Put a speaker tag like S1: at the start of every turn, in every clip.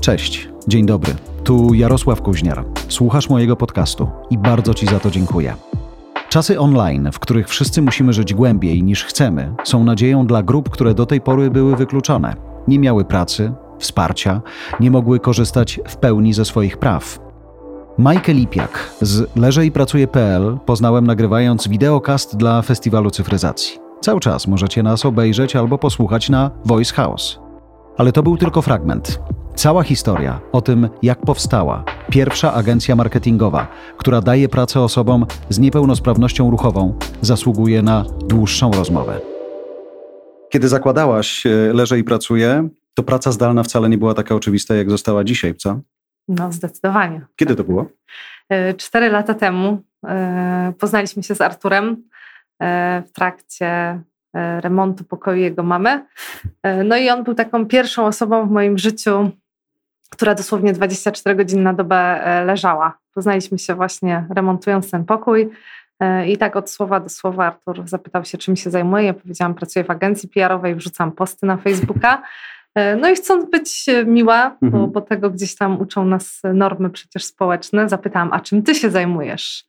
S1: Cześć, dzień dobry. Tu Jarosław Kuźniar. Słuchasz mojego podcastu i bardzo Ci za to dziękuję. Czasy online, w których wszyscy musimy żyć głębiej niż chcemy, są nadzieją dla grup, które do tej pory były wykluczone. Nie miały pracy, wsparcia, nie mogły korzystać w pełni ze swoich praw. Majkę Lipiak z leżejpracuje.pl poznałem nagrywając wideokast dla Festiwalu Cyfryzacji. Cały czas możecie nas obejrzeć albo posłuchać na Voice House. Ale to był tylko fragment. Cała historia o tym, jak powstała pierwsza agencja marketingowa, która daje pracę osobom z niepełnosprawnością ruchową, zasługuje na dłuższą rozmowę. Kiedy zakładałaś e, Leżę i Pracuję, to praca zdalna wcale nie była taka oczywista, jak została dzisiaj, co?
S2: No, zdecydowanie.
S1: Kiedy to było?
S2: E, cztery lata temu e, poznaliśmy się z Arturem w trakcie remontu pokoju jego mamy. No i on był taką pierwszą osobą w moim życiu, która dosłownie 24 godziny na dobę e, leżała. Poznaliśmy się właśnie remontując ten pokój. E, I tak od słowa do słowa Artur zapytał się, czym się zajmuję. Ja powiedziałam, pracuję w agencji PR-owej, wrzucam posty na Facebooka. E, no i chcąc być miła, bo, mhm. bo tego gdzieś tam uczą nas normy przecież społeczne, zapytałam, a czym ty się zajmujesz?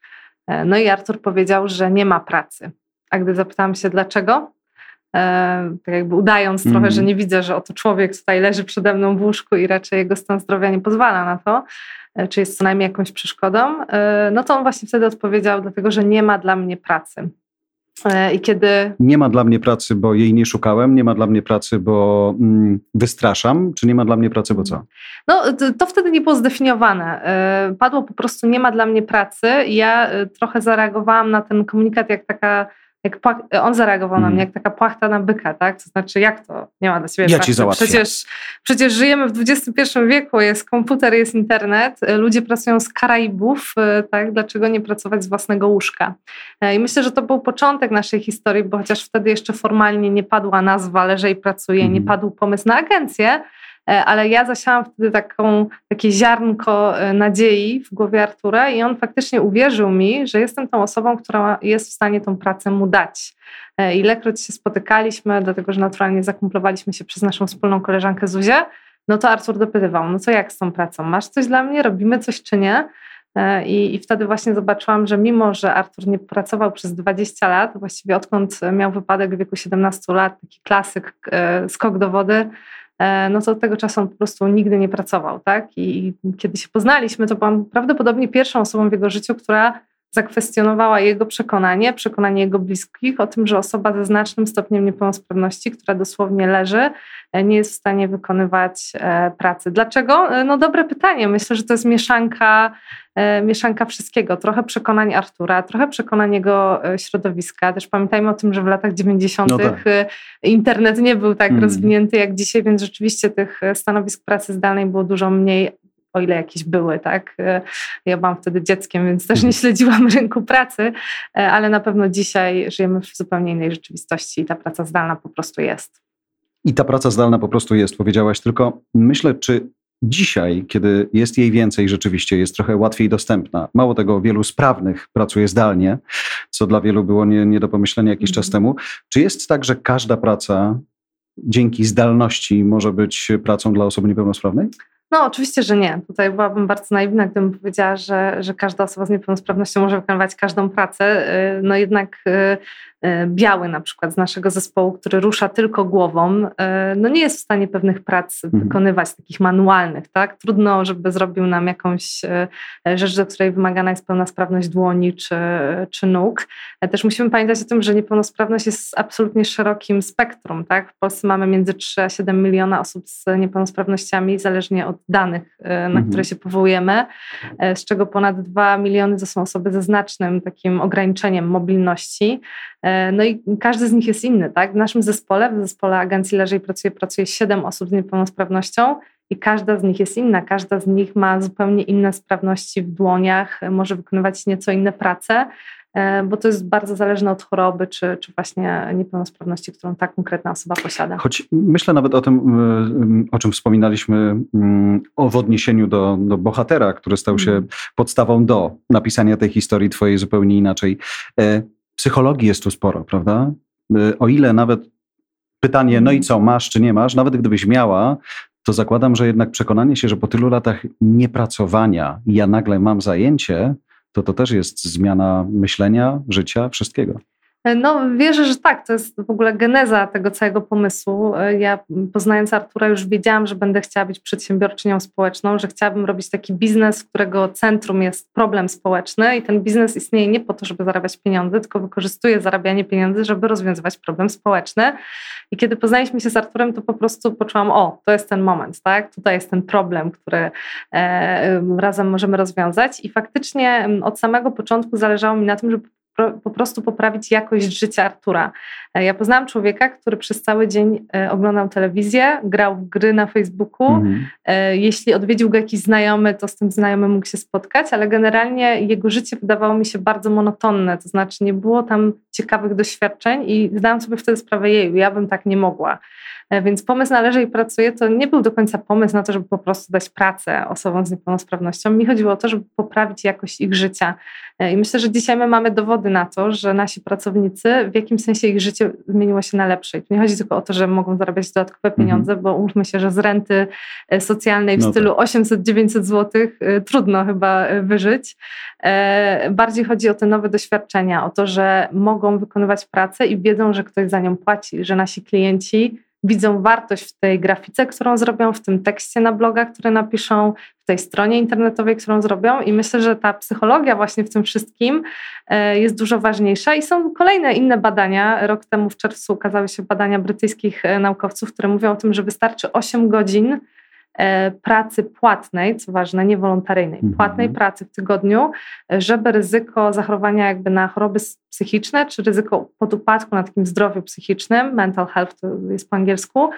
S2: No i Artur powiedział, że nie ma pracy. A gdy zapytałam się dlaczego, E, tak jakby udając mm. trochę, że mhm. nie widzę, że oto człowiek tutaj leży przede mną w łóżku i raczej jego stan zdrowia nie pozwala na to, e, czy jest co najmniej jakąś przeszkodą, e, no to on właśnie wtedy odpowiedział, dlatego że nie ma dla mnie pracy. I kiedy.
S1: Nie ma dla mnie pracy, bo jej nie szukałem, nie ma dla mnie pracy, bo mm, wystraszam, czy nie ma dla mnie pracy, bo co?
S2: No, to, to wtedy nie było zdefiniowane. Padło po prostu nie ma dla mnie pracy. I ja trochę zareagowałam na ten komunikat jak taka jak on zareagował mm. na mnie jak taka płachta na byka, tak? To znaczy, jak to nie ma dla ciebie
S1: ja? Ci załatwię.
S2: Przecież, przecież żyjemy w XXI wieku, jest komputer, jest internet, ludzie pracują z Karaibów, e, tak? Dlaczego nie pracować z własnego łóżka? E, I myślę, że to był początek naszej historii, bo chociaż wtedy jeszcze formalnie nie padła nazwa Leżej pracuje, mm. nie padł pomysł na agencję, ale ja zasiałam wtedy taką, takie ziarnko e, nadziei w głowie Artura i on faktycznie uwierzył mi, że jestem tą osobą, która jest w stanie tą pracę mu dać. E, Ilekroć się spotykaliśmy, dlatego że naturalnie zakumplowaliśmy się przez naszą wspólną koleżankę Zuzię, no to Artur dopytywał, no co jak z tą pracą? Masz coś dla mnie? Robimy coś czy nie? I, I, wtedy właśnie zobaczyłam, że mimo, że Artur nie pracował przez 20 lat, właściwie odkąd miał wypadek w wieku 17 lat, taki klasyk, skok do wody, E, no to od tego czasu on po prostu nigdy nie pracował, tak? I kiedy się poznaliśmy, to byłam prawdopodobnie pierwszą osobą w jego życiu, która zakwestionowała jego przekonanie, przekonanie jego bliskich o tym, że osoba ze znacznym stopniem niepełnosprawności, która dosłownie leży, e, nie jest w stanie wykonywać e, pracy. Dlaczego? E, no dobre pytanie. Myślę, że to jest mieszanka, mieszanka wszystkiego. Trochę przekonań Artura, trochę przekonań jego środowiska. Też pamiętajmy o tym, że w latach 90. No tak. internet nie był tak hmm. rozwinięty jak dzisiaj, więc rzeczywiście tych stanowisk pracy zdalnej było dużo mniej, o ile jakieś były, tak? E, ja byłam wtedy dzieckiem, więc też nie mhm. śledziłam rynku pracy, e, ale na pewno dzisiaj żyjemy w zupełnie innej rzeczywistości i ta praca zdalna po prostu jest.
S1: I ta praca zdalna po prostu jest, powiedziałaś, tylko myślę, czy dzisiaj, kiedy jest jej więcej, rzeczywiście jest trochę łatwiej dostępna. Mało tego, wielu sprawnych pracuje zdalnie, co dla wielu było nie, nie do pomyślenia jakiś czas mhm. temu. Czy jest tak, że każda praca dzięki zdalności może być pracą dla osoby niepełnosprawnej?
S2: No, oczywiście, że nie. Tutaj byłabym bardzo naiwna, gdybym powiedziała, że, że każda osoba z niepełnosprawnością może wykonywać każdą pracę. Y, no jednak y, biały na przykład z naszego zespołu, który rusza tylko głową, e, no nie jest w stanie pewnych prac mhm. wykonywać, takich manualnych, tak? Trudno, żeby zrobił nam jakąś e, rzecz, do której wymagana jest pełna sprawność dłoni czy, czy nóg. Też musimy pamiętać o tym, że niepełnosprawność jest absolutnie szerokim spektrum, tak? W Polsce mamy między 3 a 7 miliona osób z niepełnosprawnościami, zależnie od danych, na mhm. które się powołujemy, z czego ponad 2 miliony to są osoby ze znacznym takim ograniczeniem mobilności. E, no i każdy z nich jest inny, tak? W naszym zespole, w zespole agencji Leżej pracuje, pracuje 7 osób z niepełnosprawnością i każda z nich jest inna. Każda z nich ma zupełnie inne sprawności w dłoniach, może wykonywać nieco inne prace, e, bo to jest bardzo zależne od choroby, czy, czy właśnie niepełnosprawności, którą ta konkretna osoba posiada.
S1: Choć myślę nawet o tym, o czym wspominaliśmy, mm, o w odniesieniu do, do bohatera, który stał się mm. podstawą do napisania tej historii twojej zupełnie inaczej. Psychologii jest tu sporo, prawda? Y, o ile nawet pytanie, no i co, masz czy nie masz, nawet gdybyś miała, to zakładam, że jednak przekonanie się, że po tylu latach niepracowania ja nagle mam zajęcie, to to też jest zmiana myślenia, życia, wszystkiego.
S2: No, wierzę, że tak. To jest w ogóle geneza tego całego pomysłu. Ja poznając Artura już wiedziałam, że będę chciała być przedsiębiorczynią społeczną, że chciałabym robić taki biznes, którego centrum jest problem społeczny i ten biznes istnieje nie po to, żeby zarabiać pieniądze, tylko wykorzystuje zarabianie pieniędzy, żeby rozwiązywać problem społeczny. I kiedy poznaliśmy się z Arturem, to po prostu poczułam, o, to jest ten moment, tak? Tutaj jest ten problem, który e, razem możemy rozwiązać. I faktycznie od samego początku zależało mi na tym, żeby po prostu poprawić jakość życia Artura. E, ja poznałam człowieka, który przez cały dzień e, oglądał telewizję, grał w gry na Facebooku. Mhm. E, jeśli odwiedził go jakiś znajomy, to z tym znajomym mógł się spotkać, ale generalnie jego życie wydawało mi się bardzo monotonne, to znaczy nie było tam ciekawych doświadczeń i zdałam sobie wtedy sprawę, jej, ja bym tak nie mogła. Więc pomysł należy i pracuje to nie był do końca pomysł na to, żeby po prostu dać pracę osobom z niepełnosprawnością. Mi chodziło o to, żeby poprawić jakość ich życia. I myślę, że dzisiaj my mamy dowody na to, że nasi pracownicy w jakimś sensie ich życie zmieniło się na lepsze. I tu nie chodzi tylko o to, że mogą zarabiać dodatkowe mhm. pieniądze, mhm. bo umówmy się, że z renty e, socjalnej w no stylu tak. 800-900 zł trudno chyba wyżyć. Bardziej chodzi o te nowe doświadczenia, o to, że mogą wykonywać pracę i wiedzą, że ktoś za nią płaci, że nasi klienci widzą wartość w tej grafice, którą zrobią, w tym tekście na bloga, który napiszą, w tej stronie internetowej, którą zrobią. I myślę, że ta psychologia właśnie w tym wszystkim e, jest dużo ważniejsza. I są kolejne inne badania. Rok temu w czerwcu ukazały się badania brytyjskich e, naukowców, które mówią o tym, że wystarczy 8 godzin pracy płatnej, co ważne, nie wolontaryjnej, mhm. płatnej pracy w tygodniu, żeby ryzyko zachorowania jakby na choroby psychiczne, czy ryzyko podupadku na takim zdrowiu psychicznym, mental health to jest po angielsku,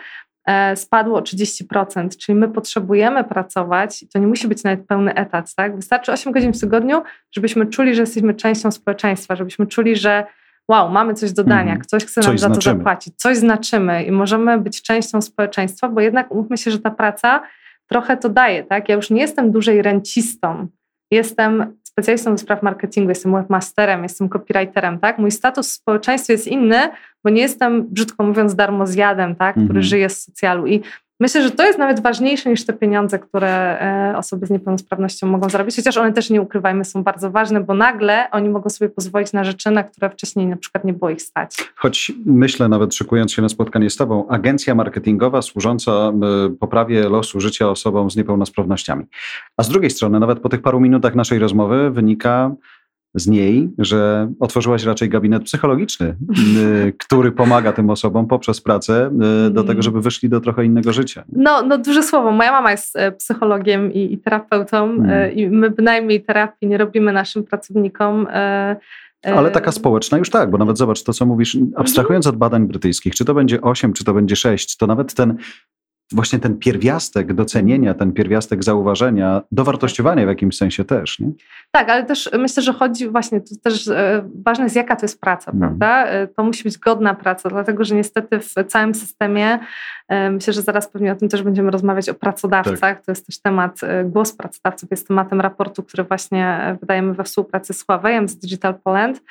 S2: e, spadło o 30%, czyli my potrzebujemy pracować, to nie musi być nawet pełny etat, tak? Wystarczy 8 godzin w tygodniu, żebyśmy czuli, że jesteśmy częścią społeczeństwa, żebyśmy czuli, że wow, mamy coś do dania, mm, ktoś chce nam za to zapłacić, coś znaczymy i możemy być częścią społeczeństwa, bo jednak umówmy się, że ta praca trochę to daje, tak? Ja już nie jestem dłużej rencistą, jestem specjalistą do spraw marketingu, jestem webmasterem, jestem copywriterem, tak? Mój status w społeczeństwie jest inny, bo nie jestem, brzydko mówiąc, darmozjadem, tak? Który mm -hmm. żyje z socjalu i Myślę, że to jest nawet ważniejsze niż te pieniądze, które e, osoby z niepełnosprawnością mogą zarobić, chociaż one też nie ukrywajmy, są bardzo ważne, bo nagle oni mogą sobie pozwolić na rzeczy, na które wcześniej na przykład nie było ich stać.
S1: Choć myślę, nawet szykując się na spotkanie z Tobą, agencja marketingowa służąca e, poprawie losu życia osobom z niepełnosprawnościami. A z drugiej strony, nawet po tych paru minutach naszej rozmowy wynika, z niej, że otworzyłaś raczej gabinet psychologiczny, y, który pomaga tym osobom poprzez pracę y, do tego, mm. żeby wyszli do trochę innego życia.
S2: No, no duże słowo. Moja mama jest e, psychologiem i, i terapeutą e, mm. i my bynajmniej terapii nie robimy naszym pracownikom. E,
S1: Ale taka społeczna już tak, bo nawet zobacz to, co mówisz, abstrahując od badań brytyjskich, czy to będzie 8, czy to będzie 6, to nawet ten właśnie ten pierwiastek docenienia, ten pierwiastek zauważenia, dowartościowania w jakimś sensie też. Nie?
S2: Tak, ale też myślę, że chodzi właśnie, to też e, ważne jest jaka to jest praca, mm. prawda? E, to musi być godna praca, dlatego że niestety w całym systemie, e, myślę, że zaraz pewnie o tym też będziemy rozmawiać, o pracodawcach, tak. to jest też temat, głos pracodawców jest tematem raportu, który właśnie wydajemy we współpracy z Huawei'em, z Digital Poland,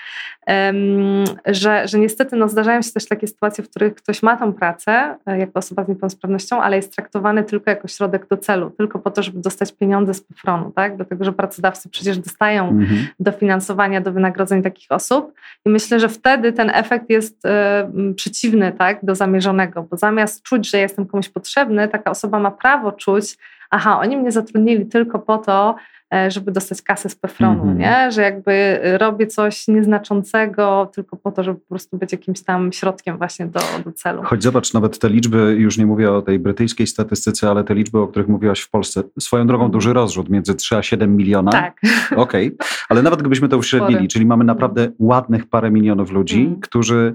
S2: że, że niestety no, zdarzają się też takie sytuacje, w których ktoś ma tą pracę jako osoba z niepełnosprawnością, ale jest traktowany tylko jako środek do celu, tylko po to, żeby dostać pieniądze z PFRON-u, tak? Dlatego, że pracodawcy przecież dostają mhm. dofinansowania do wynagrodzeń takich osób i myślę, że wtedy ten efekt jest y, przeciwny, tak? Do zamierzonego, bo zamiast czuć, że jestem komuś potrzebny, taka osoba ma prawo czuć, aha, oni mnie zatrudnili tylko po to, E, żeby dostać kasę z PFRON-u, mm -hmm. nie? że jakby robię coś nieznaczącego tylko po to, żeby po prostu być jakimś tam środkiem właśnie do, do celu.
S1: Choć zobacz, nawet te liczby, już nie mówię o tej brytyjskiej statystyce, ale te liczby, o których mówiłaś w Polsce, swoją drogą duży rozrzut między 3 a 7 miliona.
S2: Tak.
S1: Okej, okay. ale nawet gdybyśmy to uśrednili, czyli mamy naprawdę ładnych parę milionów ludzi, mm. którzy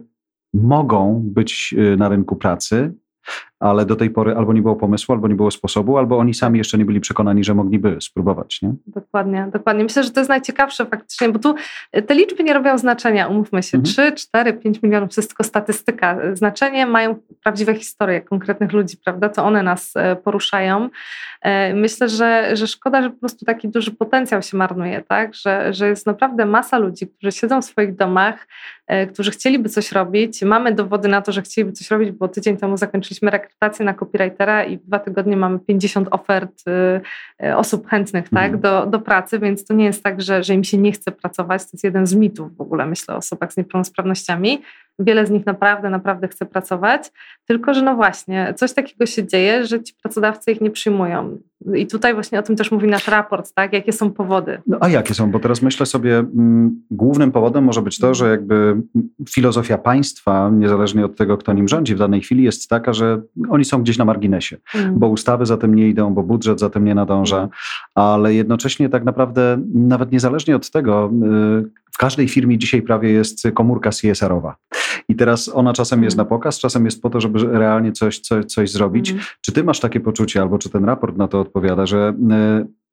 S1: mogą być y, na rynku pracy, ale do tej pory albo nie było pomysłu, albo nie było sposobu, albo oni sami jeszcze nie byli przekonani, że mogliby spróbować. Nie?
S2: Dokładnie, dokładnie. Myślę, że to jest najciekawsze faktycznie, bo tu te liczby nie robią znaczenia, umówmy się. Mhm. 3, 4, 5 milionów to jest tylko statystyka. Znaczenie mają prawdziwe historie konkretnych ludzi, prawda? To one nas e, poruszają. E, myślę, że, że szkoda, że po prostu taki duży potencjał się marnuje, tak? Że, że jest naprawdę masa ludzi, którzy siedzą w swoich domach, e, którzy chcieliby coś robić. Mamy dowody na to, że chcieliby coś robić, bo tydzień temu zakończyliśmy zaczęliśmy rekrutację na copywritera i dwa tygodnie mamy 50 ofert osób chętnych tak, mhm. do, do pracy, więc to nie jest tak, że, że im się nie chce pracować. To jest jeden z mitów w ogóle, myślę, o osobach z niepełnosprawnościami. Wiele z nich naprawdę, naprawdę chce pracować, tylko że no właśnie, coś takiego się dzieje, że ci pracodawcy ich nie przyjmują. I tutaj właśnie o tym też mówi nasz raport, tak? Jakie są powody?
S1: No a jakie są? Bo teraz myślę sobie, mm, głównym powodem może być to, że jakby filozofia państwa, niezależnie od tego, kto nim rządzi w danej chwili, jest taka, że oni są gdzieś na marginesie, mm. bo ustawy za tym nie idą, bo budżet za tym nie nadąża, ale jednocześnie tak naprawdę nawet niezależnie od tego, y, w każdej firmie dzisiaj prawie jest komórka CSR-owa. I teraz ona czasem jest mhm. na pokaz, czasem jest po to, żeby realnie coś, coś, coś zrobić. Mm. Czy ty masz takie poczucie, albo czy ten raport na to odpowiada, że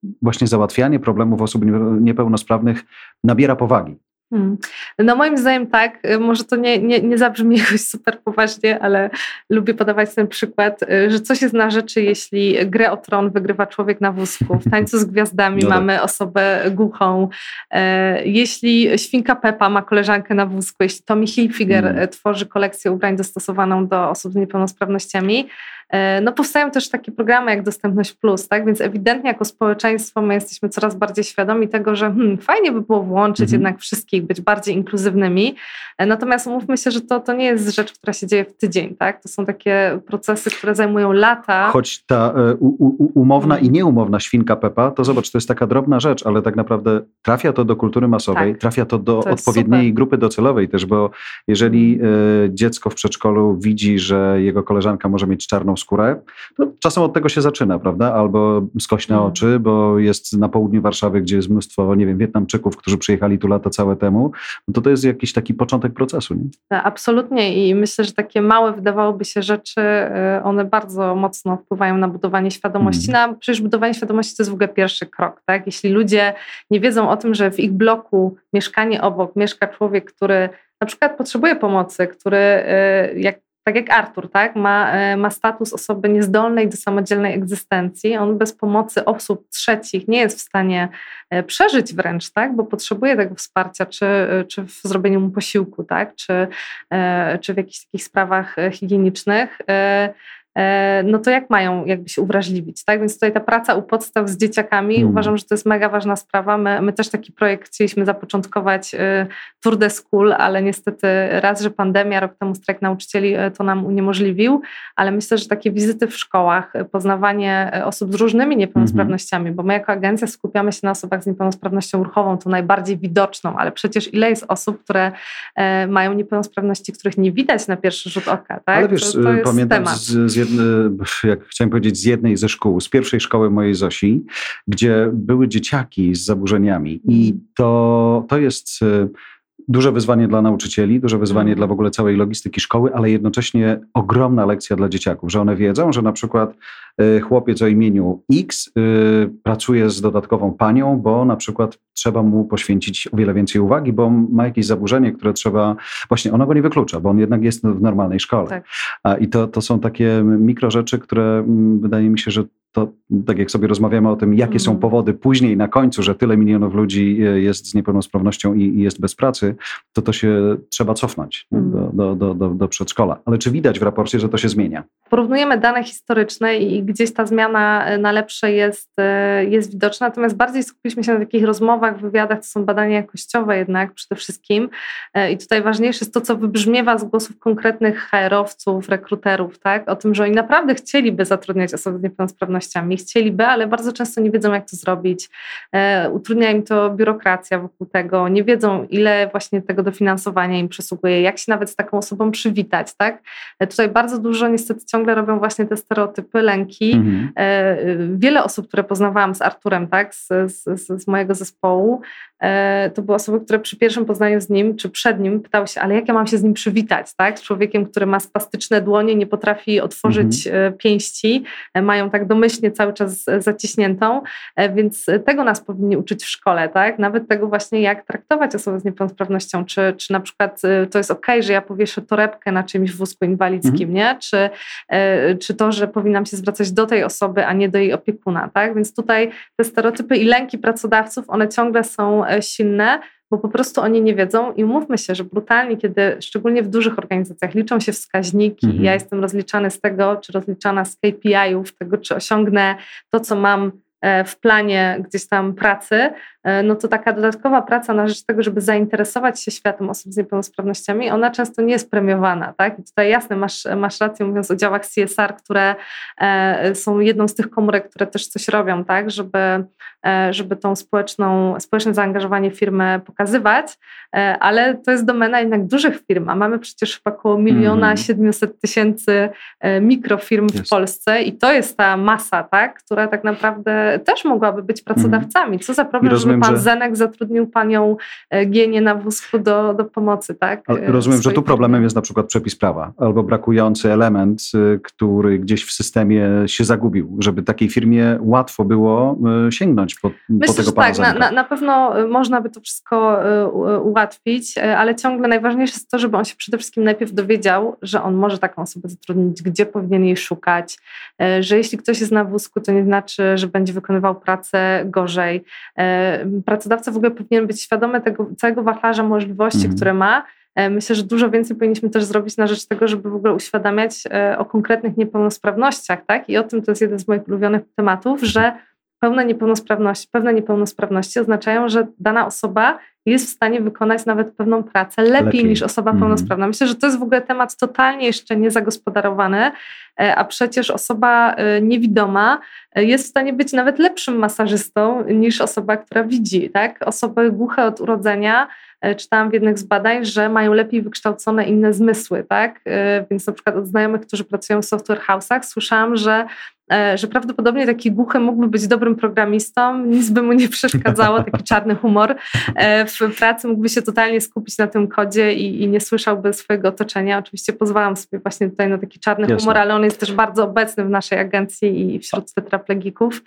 S1: y, właśnie załatwianie problemów osób niepełnosprawnych nabiera powagi?
S2: Hmm. No moim zdaniem tak, y, może to nie, nie, nie zabrzmi jakoś super poważnie, ale lubię podawać ten przykład, y, że coś jest na rzeczy, jeśli grę o tron wygrywa człowiek na wózku. W Tańcu z Gwiazdami no tak. mamy osobę głuchą. E, jeśli Świnka Pepa ma koleżankę na wózku, jeśli Tommy Hilfiger hmm. tworzy kolekcję ubrań dostosowaną do osób z niepełnosprawnościami, no powstają też takie programy jak Dostępność Plus, tak? Więc ewidentnie jako społeczeństwo my jesteśmy coraz bardziej świadomi tego, że hmm, fajnie by było włączyć mhm. jednak wszystkich, być bardziej inkluzywnymi. E, natomiast umówmy się, że to, to nie jest rzecz, która się dzieje w tydzień, tak? To są takie procesy, które zajmują lata.
S1: Choć ta e, u, u, umowna i nieumowna świnka Pepa, to zobacz, to jest taka drobna rzecz, ale tak naprawdę trafia to do kultury masowej, tak. trafia to do to odpowiedniej super. grupy docelowej też, bo jeżeli y, dziecko w przedszkolu widzi, że jego koleżanka może mieć czarną skórę, to czasem od tego się zaczyna, prawda? Albo skośne mm. oczy, bo jest na południu Warszawy, gdzie jest mnóstwo, nie wiem, Wietnamczyków, którzy przyjechali tu lata całe temu, no to to jest jakiś taki początek procesu. Nie?
S2: Tak, absolutnie i myślę, że takie małe wydawałoby się rzeczy, y, one bardzo mocno wpływają na budowanie świadomości. Mm. Na, przecież budowanie świadomości to jest w ogóle pierwszy krok, tak? Jeśli ludzie nie wiedzą o tym, że w ich bloku mieszkanie obok mieszka człowiek, który na przykład potrzebuje pomocy, który y, jak tak jak Artur, tak, ma, e, ma status osoby niezdolnej do samodzielnej egzystencji. On bez pomocy osób trzecich nie jest w stanie e, przeżyć wręcz, tak, bo potrzebuje tego wsparcia, czy, e, czy w zrobieniu mu posiłku, tak, czy, czy w jakichś takich sprawach higienicznych. E, no to jak mają jakby się uwrażliwić, tak? Więc tutaj ta praca u podstaw z dzieciakami, hmm. uważam, że to jest mega ważna sprawa. My, my też taki projekt chcieliśmy zapoczątkować y, Tour de School, ale niestety raz, że pandemia, rok temu strajk nauczycieli y, to nam uniemożliwił, ale myślę, że takie wizyty w szkołach, y, poznawanie osób z różnymi niepełnosprawnościami, hmm. bo my jako agencja skupiamy się na osobach z niepełnosprawnością ruchową, to najbardziej widoczną, ale przecież ile jest osób, które mają niepełnosprawności, których nie widać na pierwszy rzut oka, tak?
S1: Ale wiesz, to, to pamiętam z, z jak chciałem powiedzieć, z jednej ze szkół, z pierwszej szkoły mojej Zosi, gdzie były dzieciaki z zaburzeniami. I to, to jest duże wyzwanie dla nauczycieli, duże wyzwanie mm. dla w ogóle całej logistyki szkoły, ale jednocześnie ogromna lekcja dla dzieciaków, że one wiedzą, że na przykład e, chłopiec o imieniu X e, pracuje z dodatkową panią, bo na przykład trzeba mu poświęcić o wiele więcej uwagi, bo ma jakieś zaburzenie, które trzeba, właśnie ono go nie wyklucza, bo on jednak jest w normalnej szkole. Tak. I to, to są takie mikro rzeczy, które mm, wydaje mi się, że to tak jak sobie rozmawiamy o tym, jakie są mhm. powody później na końcu, że tyle milionów ludzi e, jest z niepełnosprawnością i, i jest bez pracy, to to się trzeba cofnąć mm. do, do, do, do, przedszkola. Ale czy widać w raporcie, że to się zmienia?
S2: Porównujemy dane historyczne i gdzieś ta zmiana e, na lepsze jest, e, jest widoczna, natomiast bardziej skupiliśmy się na takich rozmowach, wywiadach, to są badania jakościowe jednak przede wszystkim i tutaj ważniejsze jest to, co wybrzmiewa z głosów konkretnych HR-owców, rekruterów, tak? o tym, że oni naprawdę chcieliby zatrudniać osoby z niepełnosprawnością, umiejętnościami. Chcieliby, ale bardzo często nie wiedzą, jak to zrobić. E, utrudnia im to biurokracja wokół tego, nie wiedzą, ile właśnie tego dofinansowania im przysługuje, jak się nawet z taką osobą przywitać. Tak? E, tutaj bardzo dużo niestety ciągle robią właśnie te stereotypy, lęki. Mhm. E, wiele osób, które poznawałam z Arturem, tak, z, z, z mojego zespołu, to były osoby, które przy pierwszym poznaniu z nim, czy przed nim pytały się, ale jak ja mam się z nim przywitać, tak? Z człowiekiem, który ma spastyczne dłonie, nie potrafi otworzyć mhm. pięści, mają tak domyślnie cały czas zaciśniętą, e, więc tego nas powinni uczyć w szkole, tak? Nawet tego właśnie, jak traktować osobę z niepełnosprawnością, czy, czy na przykład e, to jest ok, że ja powieszę torebkę na czymś wózku inwalidzkim, mhm. nie? Czy, e, czy to, że powinnam się zwracać do tej osoby, a nie do jej opiekuna, tak? Więc tutaj te stereotypy i lęki pracodawców, one ciągle są silne, bo po prostu oni nie wiedzą i umówmy się, że brutalnie, kiedy szczególnie w dużych organizacjach liczą się wskaźniki, mhm. ja jestem rozliczany z tego, czy rozliczana z KPI-ów, tego, czy osiągnę to, co mam E, w planie gdzieś tam pracy, e, no to taka dodatkowa praca na rzecz tego, żeby zainteresować się światem osób z niepełnosprawnościami, ona często nie jest premiowana. Tak? I tutaj jasne, masz, masz rację mówiąc o działach CSR, które e, są jedną z tych komórek, które też coś robią, tak? żeby, żeby tą społeczną, społeczne zaangażowanie firmy pokazywać, ale to jest domena jednak dużych firm, a mamy przecież około miliona mm. 700 tysięcy mikrofirm w Polsce i to jest ta masa, tak? która tak naprawdę też mogłaby być pracodawcami. Co za problem, rozumiem, żeby pan że... Zenek zatrudnił panią e, Gienię na wózku do, do pomocy, tak?
S1: E, rozumiem, że tu problemem jest na przykład przepis prawa albo brakujący element, e, który gdzieś w systemie się zagubił, żeby takiej firmie łatwo było sięgnąć po, Myślę, po tego pana
S2: tak, na, na, na, pewno można by to wszystko ułatwić, ale ciągle najważniejsze jest to, żeby on się przede wszystkim najpierw dowiedział, że on może taką osobę zatrudnić, gdzie powinien jej szukać, że jeśli ktoś jest na wózku, to nie znaczy, że będzie wykonywał pracę gorzej. E, pracodawca w ogóle powinien być świadomy tego całego wachlarza możliwości, mhm. które ma. E, myślę, że dużo więcej powinniśmy też zrobić na rzecz tego, żeby w ogóle uświadamiać e, o konkretnych niepełnosprawnościach, tak? I o tym to jest jeden z moich ulubionych tematów, że pełne niepełnosprawności, pewne niepełnosprawności oznaczają, że dana osoba jest w stanie wykonać nawet pewną pracę lepiej, lepiej. niż osoba mm. pełnosprawna. Myślę, że to jest w ogóle temat totalnie jeszcze niezagospodarowany, e, a przecież osoba e, niewidoma e, jest w stanie być nawet lepszym masażystą niż osoba, która widzi. Tak? Osoby głuche od urodzenia czytałam w jednych z badań, że mają lepiej wykształcone inne zmysły, tak? Więc na przykład od znajomych, którzy pracują w software house'ach, słyszałam, że że prawdopodobnie taki głuchy mógłby być dobrym programistą, nic by mu nie przeszkadzało, taki czarny humor. E, w pracy mógłby się totalnie skupić na tym kodzie i, i nie słyszałby swojego otoczenia. Oczywiście pozwalam sobie właśnie tutaj na taki czarny Jasne. humor, ale on jest też bardzo obecny w naszej agencji i wśród tetraplegików.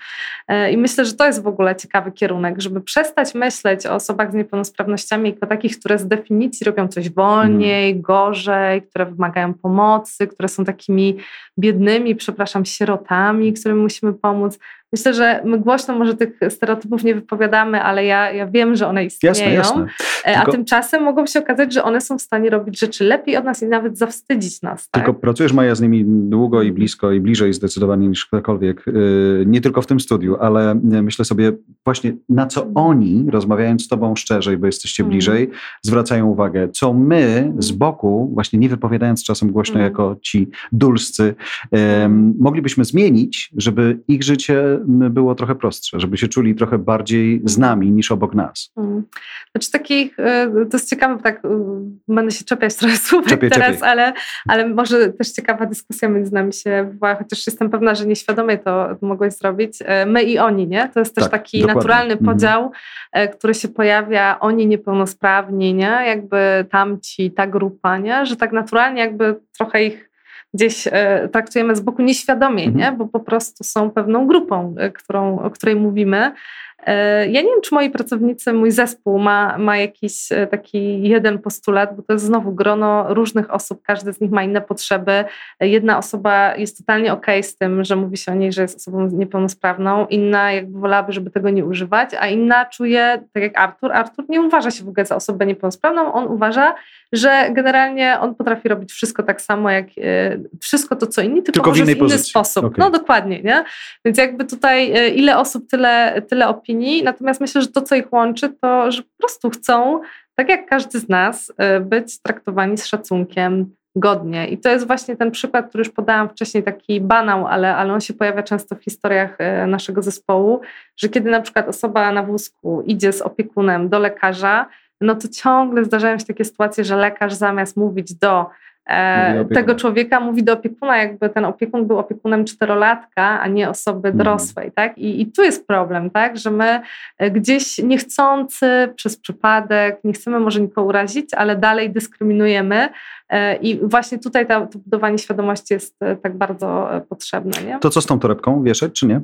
S2: E, I myślę, że to jest w ogóle ciekawy kierunek, żeby przestać myśleć o osobach z niepełnosprawnościami jako takich, które z definicji robią coś wolniej, mm. gorzej, które wymagają pomocy, które są takimi biednymi, przepraszam, sierotami którym musimy pomóc. Myślę, że my głośno może tych stereotypów nie wypowiadamy, ale ja, ja wiem, że one istnieją. Jasne, jasne. E, Tylko... A tymczasem mogą się okazać, że one są w stanie robić rzeczy lepiej od nas i nawet zawstydzić nas.
S1: Tak? Tylko pracujesz, Maja, z nimi długo i blisko i bliżej zdecydowanie niż ktokolwiek. Y, nie tylko w tym studiu, ale myślę sobie właśnie na co mhm. oni, rozmawiając z tobą szczerzej, bo jesteście mhm. bliżej, zwracają uwagę, co my z boku, właśnie nie wypowiadając czasem głośno mm. jako ci dulscy, um, moglibyśmy zmienić, żeby ich życie było trochę prostsze, żeby się czuli trochę bardziej z nami niż obok nas. Hmm.
S2: Znaczy takich, e, to jest ciekawe, tak e, będę się czepiać trochę słów teraz, czepiej. Ale, ale może też ciekawa dyskusja między nami się wywoła, chociaż jestem pewna, że nieświadomie to mogłeś zrobić. E, my i oni, nie? To jest też tak, taki dokładnie. naturalny mhm. podział, który się pojawia, oni niepełnosprawni, nie? Jakby tamci, ta grupa, nie? Że tak naturalnie jakby trochę ich gdzieś e, traktujemy z boku nieświadomie, mhm. nie? bo po prostu są pewną grupą, e, którą, o której mówimy. E, ja nie wiem, czy moi pracownicy, mój zespół ma, ma jakiś taki jeden postulat, bo to jest znowu grono różnych osób, każdy z nich ma inne potrzeby. Jedna osoba jest totalnie okej okay z tym, że mówi się o niej, że jest osobą niepełnosprawną, inna jakby wolałaby, żeby tego nie używać, a inna czuje, tak jak Artur, Artur nie uważa się w ogóle za osobę niepełnosprawną, on uważa, że generalnie on potrafi robić wszystko tak samo, jak e, wszystko to, co inni, tylko, tylko w, w inny pozycji. sposób. Okay. No dokładnie, nie? Więc jakby tutaj e, ile osób, tyle, tyle opinii, natomiast myślę, że to, co ich łączy, to, że po prostu chcą, tak jak każdy z nas, e, być traktowani z szacunkiem, godnie. I to jest właśnie ten przykład, który już podałam wcześniej, taki banał, ale, ale on się pojawia często w historiach naszego zespołu, że kiedy na przykład osoba na wózku idzie z opiekunem do lekarza, no to ciągle zdarzają się takie sytuacje, że lekarz zamiast mówić do tego człowieka mówi do opiekuna, jakby ten opiekun był opiekunem czterolatka, a nie osoby mhm. dorosłej, tak? I, I tu jest problem, tak? Że my e, gdzieś niechcący, przez przypadek, nie chcemy może nikogo urazić, ale dalej dyskryminujemy e, i właśnie tutaj to budowanie świadomości jest tak bardzo potrzebne, nie?
S1: To co z tą torebką? Wieszać czy nie?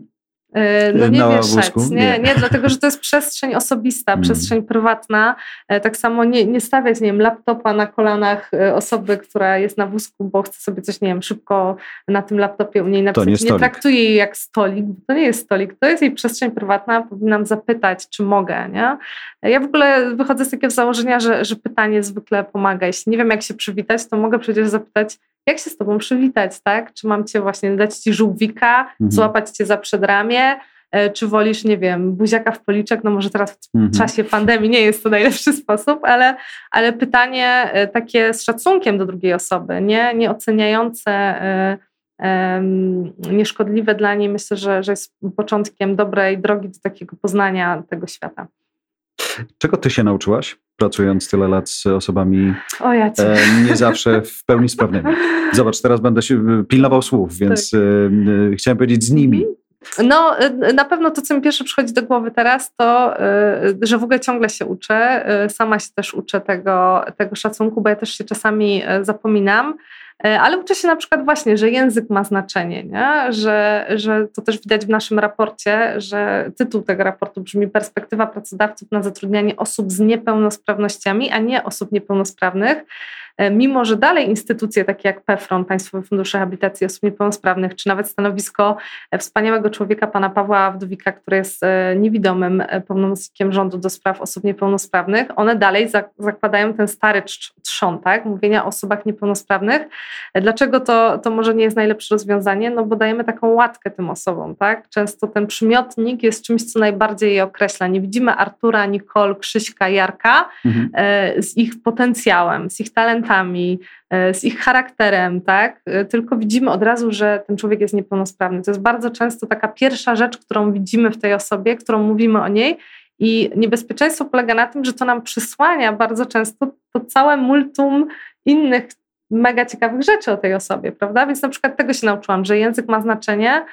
S2: E, no nie wieszać, nie, nie, nie, dlatego że to jest przestrzeń osobista, mm. przestrzeń prywatna. E, tak samo nie, nie stawiać, nie wiem, laptopa na kolanach e, osoby, która jest na wózku, bo chce sobie coś, nie wiem, szybko na tym laptopie u niej napisać.
S1: Nie,
S2: nie traktuje jej jak stolik, bo to nie jest stolik, to jest jej przestrzeń prywatna, powinnam zapytać, czy mogę, nie? Ja w ogóle wychodzę z takiego założenia, że, że pytanie zwykle pomaga. Jeśli nie wiem, jak się przywitać, to mogę przecież zapytać, jak się z tobą przywitać, tak? Czy mam cię właśnie dać ci żółwika, mhm. złapać cię za przedramię, e, czy wolisz, nie wiem, buziaka w policzek, no może teraz w mhm. czasie pandemii nie jest to najlepszy sposób, ale, ale pytanie e, takie z szacunkiem do drugiej osoby, nie, nie oceniające, e, nieszkodliwe dla niej, myślę, że, że jest początkiem dobrej drogi do takiego poznania tego świata.
S1: Czego ty się nauczyłaś, pracując tyle lat z osobami
S2: e,
S1: nie zawsze w pełni sprawnymi? Zobacz, teraz będę się e, pilnował słów, więc tak. e, chciałem powiedzieć z nimi. Mhm.
S2: No, e, na pewno to, co mi pierwsze przychodzi do głowy teraz, to, e, że w ogóle ciągle się uczę. Sama się też uczę tego, tego szacunku, bo ja też się czasami zapominam. E, ale uczę się na przykład właśnie, że język ma znaczenie, nie? Że, że to też widać w naszym raporcie, że tytuł tego raportu brzmi Perspektywa pracodawców na zatrudnianie osób z niepełnosprawnościami, a nie osób niepełnosprawnych. E, mimo że dalej instytucje takie jak PEFRON, Państwowy Fundusz Rehabilitacji Osób Niepełnosprawnych, czy nawet stanowisko e, wspaniałego człowieka, pana Pawła Wdowika, który jest e, niewidomym pełnomocnikiem rządu do spraw osób niepełnosprawnych, one dalej zakładają ten stary trzon, tak? mówienia o osobach niepełnosprawnych. Dlaczego to, to może nie jest najlepsze rozwiązanie? No bo dajemy taką łatkę tym osobom. Tak? Często ten przymiotnik jest czymś, co najbardziej je określa. Nie widzimy Artura, Nicole, Krzyśka, Jarka mhm. z ich potencjałem, z ich talentem e, z ich charakterem, tak? E, tylko widzimy od razu, że ten człowiek jest niepełnosprawny. To jest bardzo często taka pierwsza rzecz, którą widzimy w tej osobie, którą mówimy o niej. I niebezpieczeństwo polega na tym, że to nam przysłania bardzo często to całe multum innych mega ciekawych rzeczy o tej osobie, prawda? Więc na przykład tego się nauczyłam, że język ma znaczenie,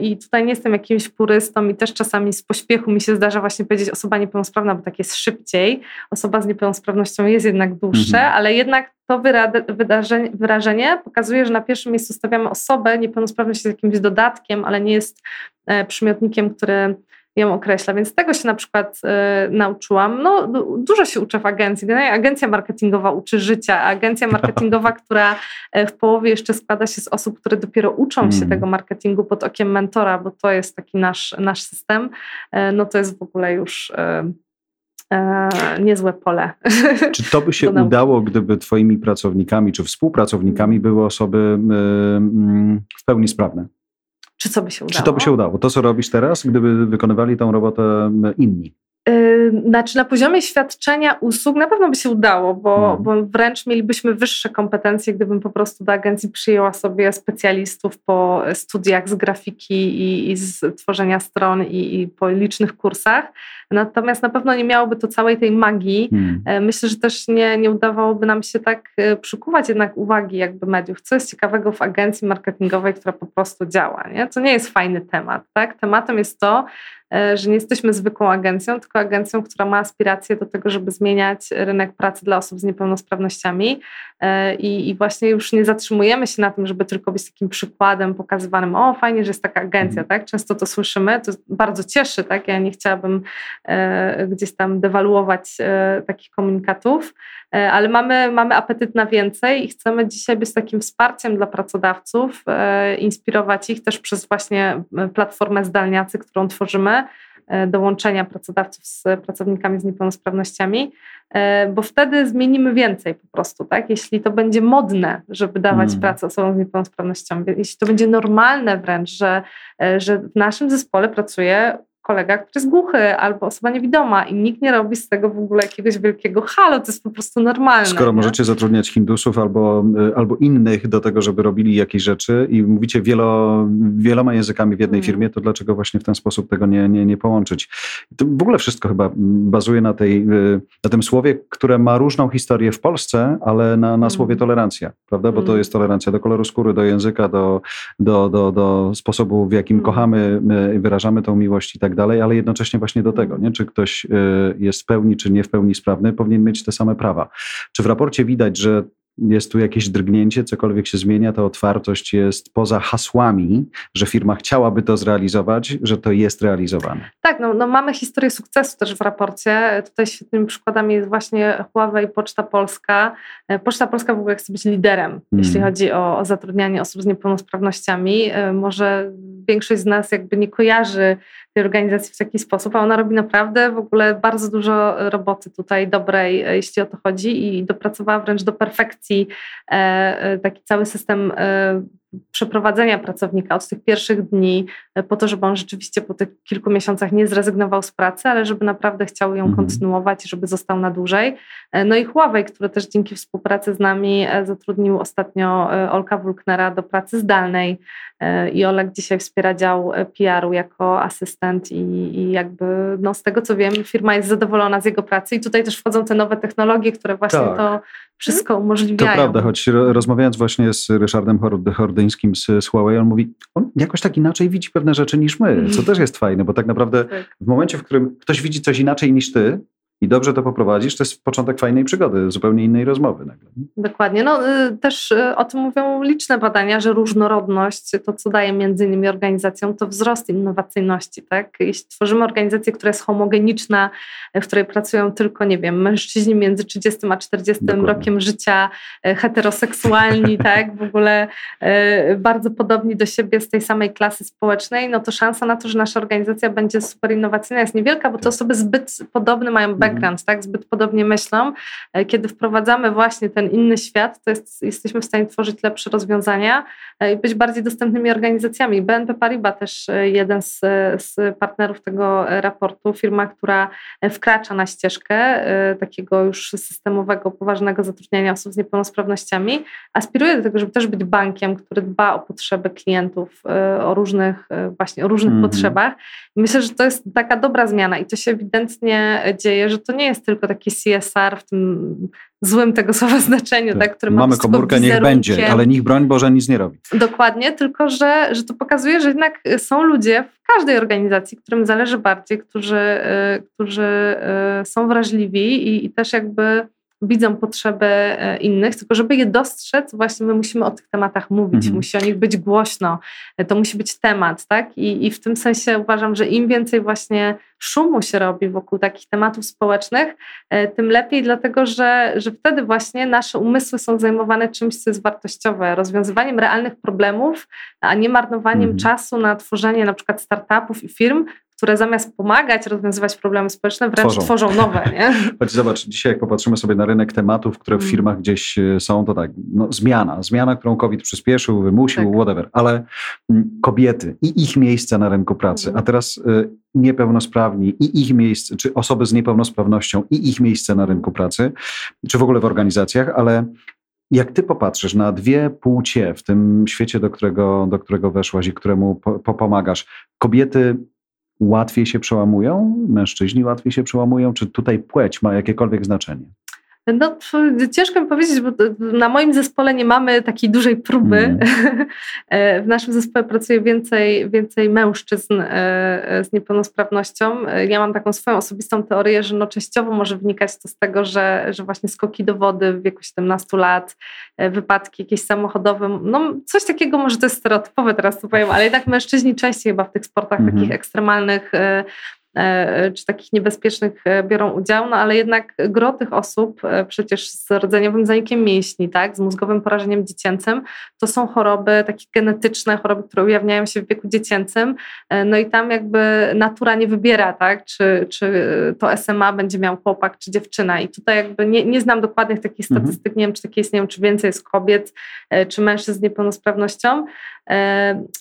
S2: I tutaj nie jestem jakimś purystą i też czasami z pośpiechu mi się zdarza właśnie powiedzieć osoba niepełnosprawna, bo tak jest szybciej. Osoba z niepełnosprawnością jest jednak dłuższe, mhm. ale jednak to wyrażenie, wyrażenie pokazuje, że na pierwszym miejscu stawiamy osobę, niepełnosprawność jest jakimś dodatkiem, ale nie jest e, przymiotnikiem, który ją określa. Więc tego się na przykład y, nauczyłam. No, dużo się uczę w agencji. Agencja marketingowa uczy życia. Agencja marketingowa, która e, w połowie jeszcze składa się z osób, które dopiero uczą się mm. tego marketingu pod okiem mentora, bo to jest taki nasz, nasz system, y, no to jest w ogóle już. Y, niezłe pole.
S1: Czy to by się udało, gdyby Twoimi pracownikami czy współpracownikami mm. były osoby mm, w pełni sprawne?
S2: Czy co by się udało?
S1: Czy to by się udało? To, co robisz teraz, gdyby wykonywali tą robotę inni?
S2: Znaczy na poziomie świadczenia usług na pewno by się udało, bo, hmm. bo wręcz mielibyśmy wyższe kompetencje, gdybym po prostu do agencji przyjęła sobie specjalistów po studiach z grafiki i, i z tworzenia stron i, i, po licznych kursach. Natomiast na pewno nie miałoby to całej tej magii. Hmm. Myślę, że też nie, nie udawałoby nam się tak e, przykuwać jednak uwagi jakby mediów, co jest ciekawego w agencji marketingowej, która po prostu działa. Nie? To nie jest fajny temat. Tak? Tematem jest to, E, że nie jesteśmy zwykłą agencją, tylko agencją, która ma aspiracje do tego, żeby zmieniać rynek pracy dla osób z niepełnosprawnościami. E, I, I, właśnie już nie zatrzymujemy się na tym, żeby tylko być takim przykładem pokazywanym, o fajnie, że jest taka agencja, mhm. tak? Często to słyszymy, to bardzo cieszy, tak? Ja nie chciałabym e, gdzieś tam dewaluować e, takich komunikatów, e, ale mamy, mamy apetyt na więcej i chcemy dzisiaj być takim wsparciem dla pracodawców, e, inspirować ich też przez właśnie platformę Zdalniacy, którą tworzymy, E, dołączenia pracodawców z pracownikami z niepełnosprawnościami, e, bo wtedy zmienimy więcej po prostu, tak? Jeśli to będzie modne, żeby dawać mm. pracę osobom z niepełnosprawnościami, jeśli to będzie normalne wręcz, że, e, że w naszym zespole pracuje kolega, który jest głuchy albo osoba niewidoma i nikt nie robi z tego w ogóle jakiegoś wielkiego halo, to jest po prostu normalne.
S1: Skoro nie? możecie zatrudniać Hindusów albo, y, albo innych do tego, żeby robili jakieś rzeczy i mówicie wielo, wieloma językami w jednej hmm. firmie, to dlaczego właśnie w ten sposób tego nie, nie, nie połączyć? To w ogóle wszystko chyba bazuje na, tej, y, na tym słowie, które ma różną historię w Polsce, ale na, na słowie hmm. tolerancja, prawda? Bo to hmm. jest tolerancja do koloru skóry, do języka, do, do, do, do sposobu, w jakim kochamy i wyrażamy tą miłość i tak dalej, ale jednocześnie właśnie do tego, nie? czy ktoś y, jest w pełni, czy nie w pełni sprawny, powinien mieć te same prawa. Czy w raporcie widać, że jest tu jakieś drgnięcie, cokolwiek się zmienia, to otwartość jest poza hasłami, że firma chciałaby to zrealizować, że to jest realizowane.
S2: Tak, no, no mamy historię sukcesu też w raporcie. Tutaj świetnymi przykładami jest właśnie Huawei Poczta Polska. E, Poczta Polska w ogóle chce być liderem, mm. jeśli chodzi o, o zatrudnianie osób z niepełnosprawnościami. E, może większość z nas jakby nie kojarzy tej organizacji w taki sposób, a ona robi naprawdę w ogóle bardzo dużo roboty tutaj dobrej, e, jeśli o to chodzi i dopracowała wręcz do perfekcji taki cały system przeprowadzenia pracownika od tych pierwszych dni, e, po to, żeby on rzeczywiście po tych kilku miesiącach nie zrezygnował z pracy, ale żeby naprawdę chciał ją mhm. kontynuować i żeby został na dłużej. E, no i Huawei, który też dzięki współpracy z nami e, zatrudnił ostatnio Olka Wulknera do pracy zdalnej i Olek dzisiaj wspiera dział PR-u jako asystent i, i jakby no, z tego co wiem firma jest zadowolona z jego pracy i tutaj też wchodzą te nowe technologie, które właśnie tak. to wszystko umożliwiają.
S1: To prawda, choć rozmawiając właśnie z Ryszardem Hordyńskim z, z Huawei, on mówi, on jakoś tak inaczej widzi pewne rzeczy niż my, co też jest fajne, bo tak naprawdę tak. w momencie, w którym ktoś widzi coś inaczej niż ty, i dobrze to poprowadzisz, to jest początek fajnej przygody, zupełnie innej rozmowy nagle.
S2: Dokładnie. No, y, też y, o tym mówią liczne badania, że różnorodność, to co daje między innymi organizacjom, to wzrost innowacyjności. Tak? Jeśli tworzymy organizację, która jest homogeniczna, w której pracują tylko, nie wiem, mężczyźni między 30 a 40 Dokładnie. rokiem życia, y, heteroseksualni, tak? w ogóle bardzo podobni do siebie z tej samej klasy społecznej, no to szansa na to, że nasza organizacja będzie super innowacyjna jest niewielka, bo te tak. osoby zbyt podobne mają background, tak? Zbyt podobnie myślą. E, kiedy wprowadzamy właśnie ten inny świat, to jest, jesteśmy w stanie tworzyć lepsze rozwiązania e, i być bardziej dostępnymi organizacjami. BNP Paribas też e, jeden z, z partnerów tego raportu, firma, która wkracza na ścieżkę takiego już systemowego, poważnego zatrudniania osób z niepełnosprawnościami, aspiruje do tego, żeby też być bankiem, który dba o potrzeby klientów, o różnych właśnie o różnych mm -hmm. potrzebach. I myślę, że to jest taka dobra zmiana i to się ewidentnie dzieje, że że to nie jest tylko taki CSR w tym złym tego słowa znaczeniu, tak, tak
S1: który Mamy komórkę, niech będzie, ale niech broń Boże nic nie robi.
S2: Dokładnie, tylko że, że to pokazuje, że jednak są ludzie w każdej organizacji, którym zależy bardziej, którzy, y, którzy y, są wrażliwi i, i też jakby widzą potrzeby e, innych, tylko żeby je dostrzec, właśnie my musimy o tych tematach mówić, mhm. musi o nich być głośno, e, to musi być temat, tak? I, I w tym sensie uważam, że im więcej właśnie szumu się robi wokół takich tematów społecznych, e, tym lepiej, dlatego że, że wtedy właśnie nasze umysły są zajmowane czymś, co jest wartościowe, rozwiązywaniem realnych problemów, a nie marnowaniem mhm. czasu na tworzenie na przykład startupów i firm, które zamiast pomagać rozwiązywać problemy społeczne, wręcz tworzą, tworzą nowe. Nie?
S1: Choć zobacz, dzisiaj jak popatrzymy sobie na rynek tematów, które w mm. firmach gdzieś e, są, to tak, no, zmiana, zmiana, którą COVID przyspieszył, wymusił, tak. whatever, ale mm, kobiety i ich miejsce na rynku pracy, mm. a teraz y, niepełnosprawni i ich miejsce, czy osoby z niepełnosprawnością i ich miejsce na rynku pracy, czy w ogóle w organizacjach, ale jak ty popatrzysz na dwie płcie w tym świecie, do którego, do którego weszłaś i któremu po, pomagasz, kobiety łatwiej się przełamują, mężczyźni łatwiej się przełamują, czy tutaj płeć ma jakiekolwiek znaczenie?
S2: No, ciężko mi powiedzieć, bo na moim zespole nie mamy takiej dużej próby. Mm. w naszym zespole pracuje więcej, więcej mężczyzn e, e, z niepełnosprawnością. Ja mam taką swoją osobistą teorię, że no częściowo może wynikać to z tego, że, że właśnie skoki do wody w wieku 17 lat, wypadki jakieś samochodowe, no coś takiego może to jest stereotypowe teraz to powiem, ale jednak mężczyźni częściej chyba w tych sportach mm -hmm. takich ekstremalnych E, czy takich niebezpiecznych e, biorą udział, no ale jednak gro tych osób e, przecież z rdzeniowym zanikiem mięśni, tak, z mózgowym porażeniem dziecięcym, to są choroby takie genetyczne, choroby, które ujawniają się w wieku dziecięcym, no i tam jakby natura nie wybiera, tak, czy, czy to SMA będzie miał chłopak, czy dziewczyna i tutaj jakby nie, nie znam dokładnych takich mhm. statystyk, mhm. nie wiem, czy takie istnieją, czy więcej jest kobiet, czy mężczyzn z niepełnosprawnością,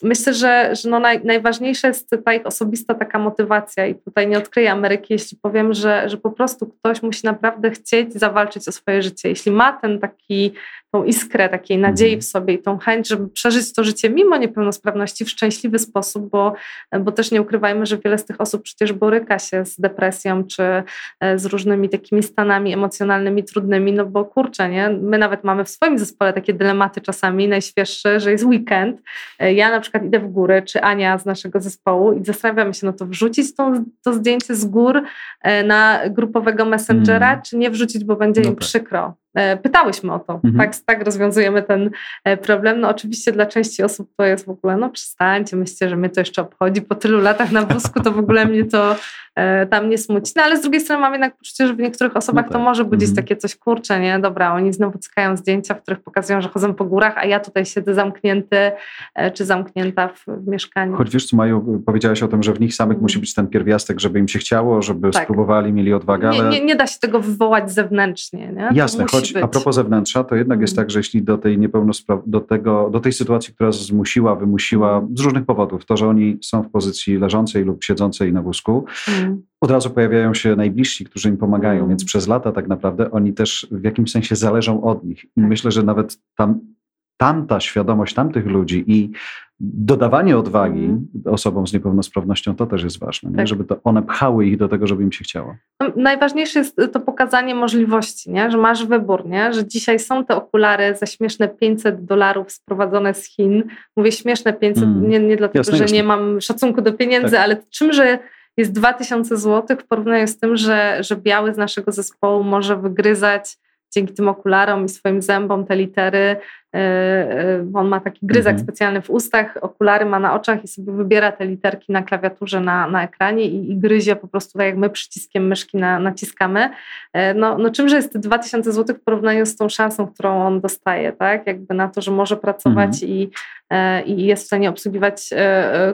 S2: Myślę, że, że no naj, najważniejsza jest ta ich osobista taka motywacja i tutaj nie odkryję Ameryki, jeśli powiem, że, że po prostu ktoś musi naprawdę chcieć zawalczyć o swoje życie. Jeśli ma ten taki tą iskrę takiej nadziei mhm. w sobie i tą chęć, żeby przeżyć to życie mimo niepełnosprawności w szczęśliwy sposób, bo, bo też nie ukrywajmy, że wiele z tych osób przecież boryka się z depresją czy e, z różnymi takimi stanami emocjonalnymi trudnymi, no bo kurczę, nie? My nawet mamy w swoim zespole takie dylematy czasami, najświeższe, że jest weekend, e, ja na przykład idę w górę, czy Ania z naszego zespołu i zastanawiamy się, no to wrzucić to, to zdjęcie z gór e, na grupowego messengera, mm. czy nie wrzucić, bo będzie no im tak. przykro. Pytałyśmy o to. Mhm. Tak, tak rozwiązujemy ten problem. No oczywiście dla części osób to jest w ogóle, no przestańcie, myślcie, że mnie to jeszcze obchodzi. Po tylu latach na wózku to w ogóle mnie to tam nie smuci. No ale z drugiej strony mam jednak poczucie, że w niektórych osobach no tak. to może budzić mhm. takie coś, kurcze, nie? Dobra, oni znowu cykają zdjęcia, w których pokazują, że chodzą po górach, a ja tutaj siedzę zamknięty czy zamknięta w, w mieszkaniu.
S1: Choć wiesz co, Maju, powiedziałaś o tym, że w nich samych mhm. musi być ten pierwiastek, żeby im się chciało, żeby tak. spróbowali, mieli odwagę, ale...
S2: Nie, nie, nie, da się tego wywołać zewnętrznie. Nie?
S1: Jasne, choć a propos zewnętrza, to jednak jest mhm. tak, że jeśli do tej niepełnosprawności, do, tego, do tej sytuacji, która zmusiła, wymusiła mhm. z różnych powodów, to, że oni są w pozycji leżącej lub siedzącej na wózku, od razu pojawiają się najbliżsi, którzy im pomagają, mm. więc przez lata tak naprawdę oni też w jakimś sensie zależą od nich. I tak. myślę, że nawet tam tamta świadomość tamtych ludzi i dodawanie odwagi mm. osobom z niepełnosprawnością to też jest ważne, tak. żeby to one pchały ich do tego, żeby im się chciało.
S2: No, najważniejsze jest to pokazanie możliwości, nie? że masz wybór, nie? że dzisiaj są te okulary za śmieszne 500 dolarów sprowadzone z Chin. Mówię śmieszne 500, mm. nie, nie dlatego, jasne, że jasne. nie mam szacunku do pieniędzy, tak. ale czymże jest 2000 zł w porównaniu z tym, że, że biały z naszego zespołu może wygryzać dzięki tym okularom i swoim zębom te litery on ma taki gryzak mhm. specjalny w ustach, okulary ma na oczach i sobie wybiera te literki na klawiaturze, na, na ekranie i, i gryzie po prostu tak jak my przyciskiem myszki na, naciskamy. E, no, no czymże jest te 2000 zł w porównaniu z tą szansą, którą on dostaje, tak? Jakby na to, że może pracować mhm. i, i jest w stanie obsługiwać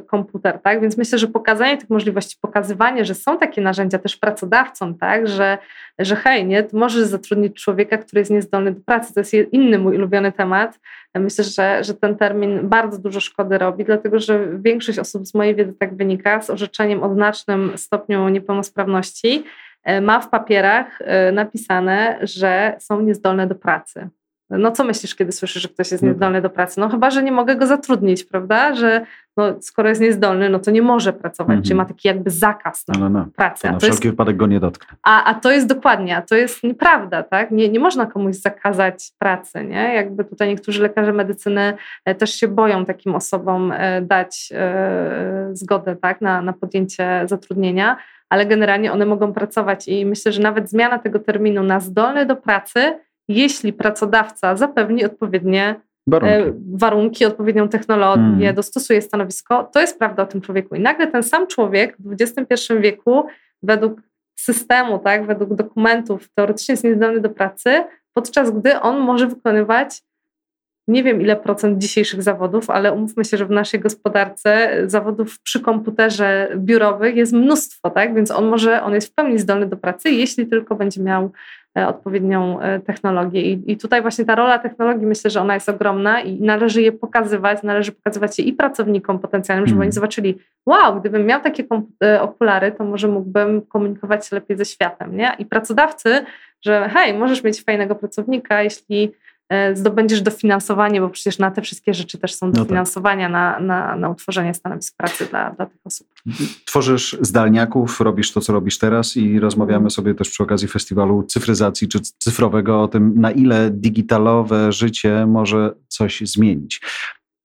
S2: komputer, tak? Więc myślę, że pokazanie tych możliwości, pokazywanie, że są takie narzędzia też pracodawcom, tak? Że, że hej, nie, możesz zatrudnić człowieka, który jest niezdolny do pracy. To jest inny mój ulubiony temat, Myślę, że, że ten termin bardzo dużo szkody robi, dlatego że większość osób z mojej wiedzy tak wynika z orzeczeniem o znacznym stopniu niepełnosprawności e, ma w papierach e, napisane, że są niezdolne do pracy. No co myślisz, kiedy słyszysz, że ktoś jest no niezdolny do pracy? No chyba, że nie mogę go zatrudnić, prawda? Że no, skoro jest niezdolny, no to nie może pracować, -hmm. czyli ma taki jakby zakaz na no, no, no. pracę.
S1: Na wszelki jest, wypadek go nie dotknę.
S2: A, a to jest dokładnie, a to jest nieprawda, tak? Nie, nie można komuś zakazać pracy, nie? Jakby tutaj niektórzy lekarze medycyny e, też się boją takim osobom e, dać e, zgodę, tak? Na, na podjęcie zatrudnienia, ale generalnie one mogą pracować i myślę, że nawet zmiana tego terminu na zdolny do pracy jeśli pracodawca zapewni odpowiednie warunki, e, warunki odpowiednią technologię, mm. dostosuje stanowisko, to jest prawda o tym człowieku. I nagle ten sam człowiek w XXI wieku, według systemu, tak, według dokumentów, teoretycznie jest niezdolny do pracy, podczas gdy on może wykonywać nie wiem ile procent dzisiejszych zawodów, ale umówmy się, że w naszej gospodarce zawodów przy komputerze biurowych jest mnóstwo, tak? Więc on może, on jest w pełni zdolny do pracy, jeśli tylko będzie miał odpowiednią e, technologię. I, I tutaj właśnie ta rola technologii myślę, że ona jest ogromna i należy je pokazywać, należy pokazywać je i pracownikom potencjalnym, żeby mm. oni zobaczyli, wow, gdybym miał takie e, okulary, to może mógłbym komunikować się lepiej ze światem, nie? I pracodawcy, że hej, możesz mieć fajnego pracownika, jeśli E, zdobędziesz dofinansowanie, bo przecież na te wszystkie rzeczy też są dofinansowania no tak. na, na, na utworzenie stanowisk pracy dla, dla tych osób.
S1: Tworzysz zdalniaków, robisz to, co robisz teraz i rozmawiamy sobie też przy okazji festiwalu cyfryzacji czy cyfrowego o tym, na ile digitalowe życie może coś zmienić.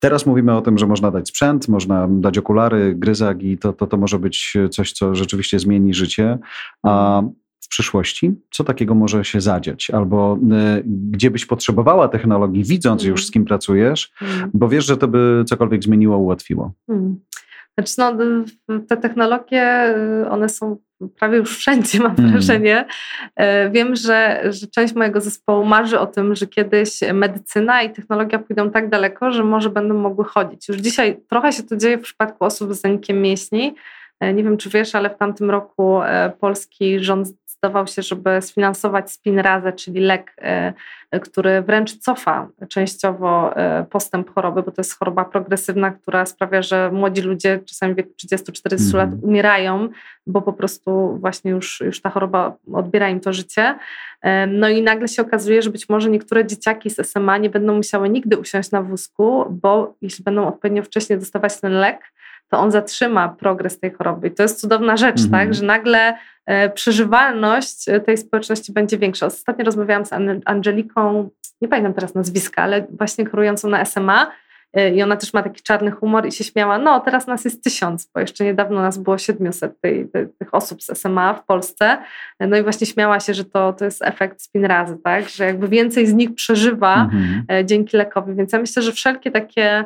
S1: Teraz mówimy o tym, że można dać sprzęt, można dać okulary, gryzak i to, to, to może być coś, co rzeczywiście zmieni życie. A w przyszłości? Co takiego może się zadziać? Albo y, gdzie byś potrzebowała technologii, widząc mm. już z kim pracujesz, mm. bo wiesz, że to by cokolwiek zmieniło, ułatwiło. Mm.
S2: Znaczy, no, te technologie, y, one są prawie już wszędzie, mam mm. wrażenie. Y, wiem, że, że część mojego zespołu marzy o tym, że kiedyś medycyna i technologia pójdą tak daleko, że może będą mogły chodzić. Już dzisiaj trochę się to dzieje w przypadku osób z zanikiem mięśni. Y, nie wiem, czy wiesz, ale w tamtym roku polski rząd zdecydował się, żeby sfinansować Spinrazę, czyli lek, e, który wręcz cofa częściowo e, postęp choroby, bo to jest choroba progresywna, która sprawia, że młodzi ludzie czasami w wieku 30-40 lat mhm. umierają, bo po prostu właśnie już, już ta choroba odbiera im to życie. E, no i nagle się okazuje, że być może niektóre dzieciaki z SMA nie będą musiały nigdy usiąść na wózku, bo jeśli będą odpowiednio wcześnie dostawać ten lek, to on zatrzyma progres tej choroby. I to jest cudowna rzecz, mhm. tak? że nagle e, przeżywalność e, tej społeczności będzie większa. Ostatnio rozmawiałam z Angeliką, nie pamiętam teraz nazwiska, ale właśnie kierującą na SMA y, i ona też ma taki czarny humor i się śmiała, no teraz nas jest tysiąc, bo jeszcze niedawno nas było 700 tej, tej, tych osób z SMA w Polsce. No i właśnie śmiała się, że to, to jest efekt spin razy, tak? że jakby więcej z nich przeżywa mhm. E, dzięki lekowi. Więc ja myślę, że wszelkie takie e,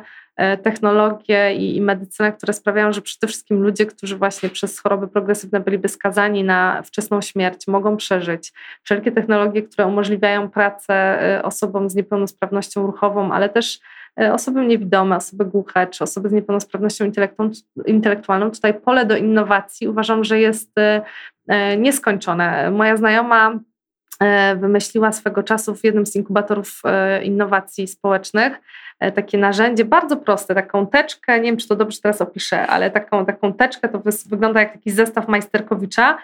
S2: technologie i, i medycyna, które sprawiają, że przede wszystkim ludzie, którzy właśnie przez choroby progresywne byliby skazani na wczesną śmierć, mogą przeżyć. Wszelkie technologie, które umożliwiają pracę e, osobom z niepełnosprawnością ruchową, ale też osoby niewidome, osoby głuche czy osoby z niepełnosprawnością intelektualną. Tutaj pole do innowacji uważam, że jest nieskończone. Moja znajoma E, wymyśliła swego czasu w jednym z inkubatorów e, innowacji społecznych e, takie narzędzie bardzo proste, taką teczkę, nie wiem czy to dobrze teraz opiszę, ale taką, taką teczkę to wygląda jak taki zestaw Majsterkowicza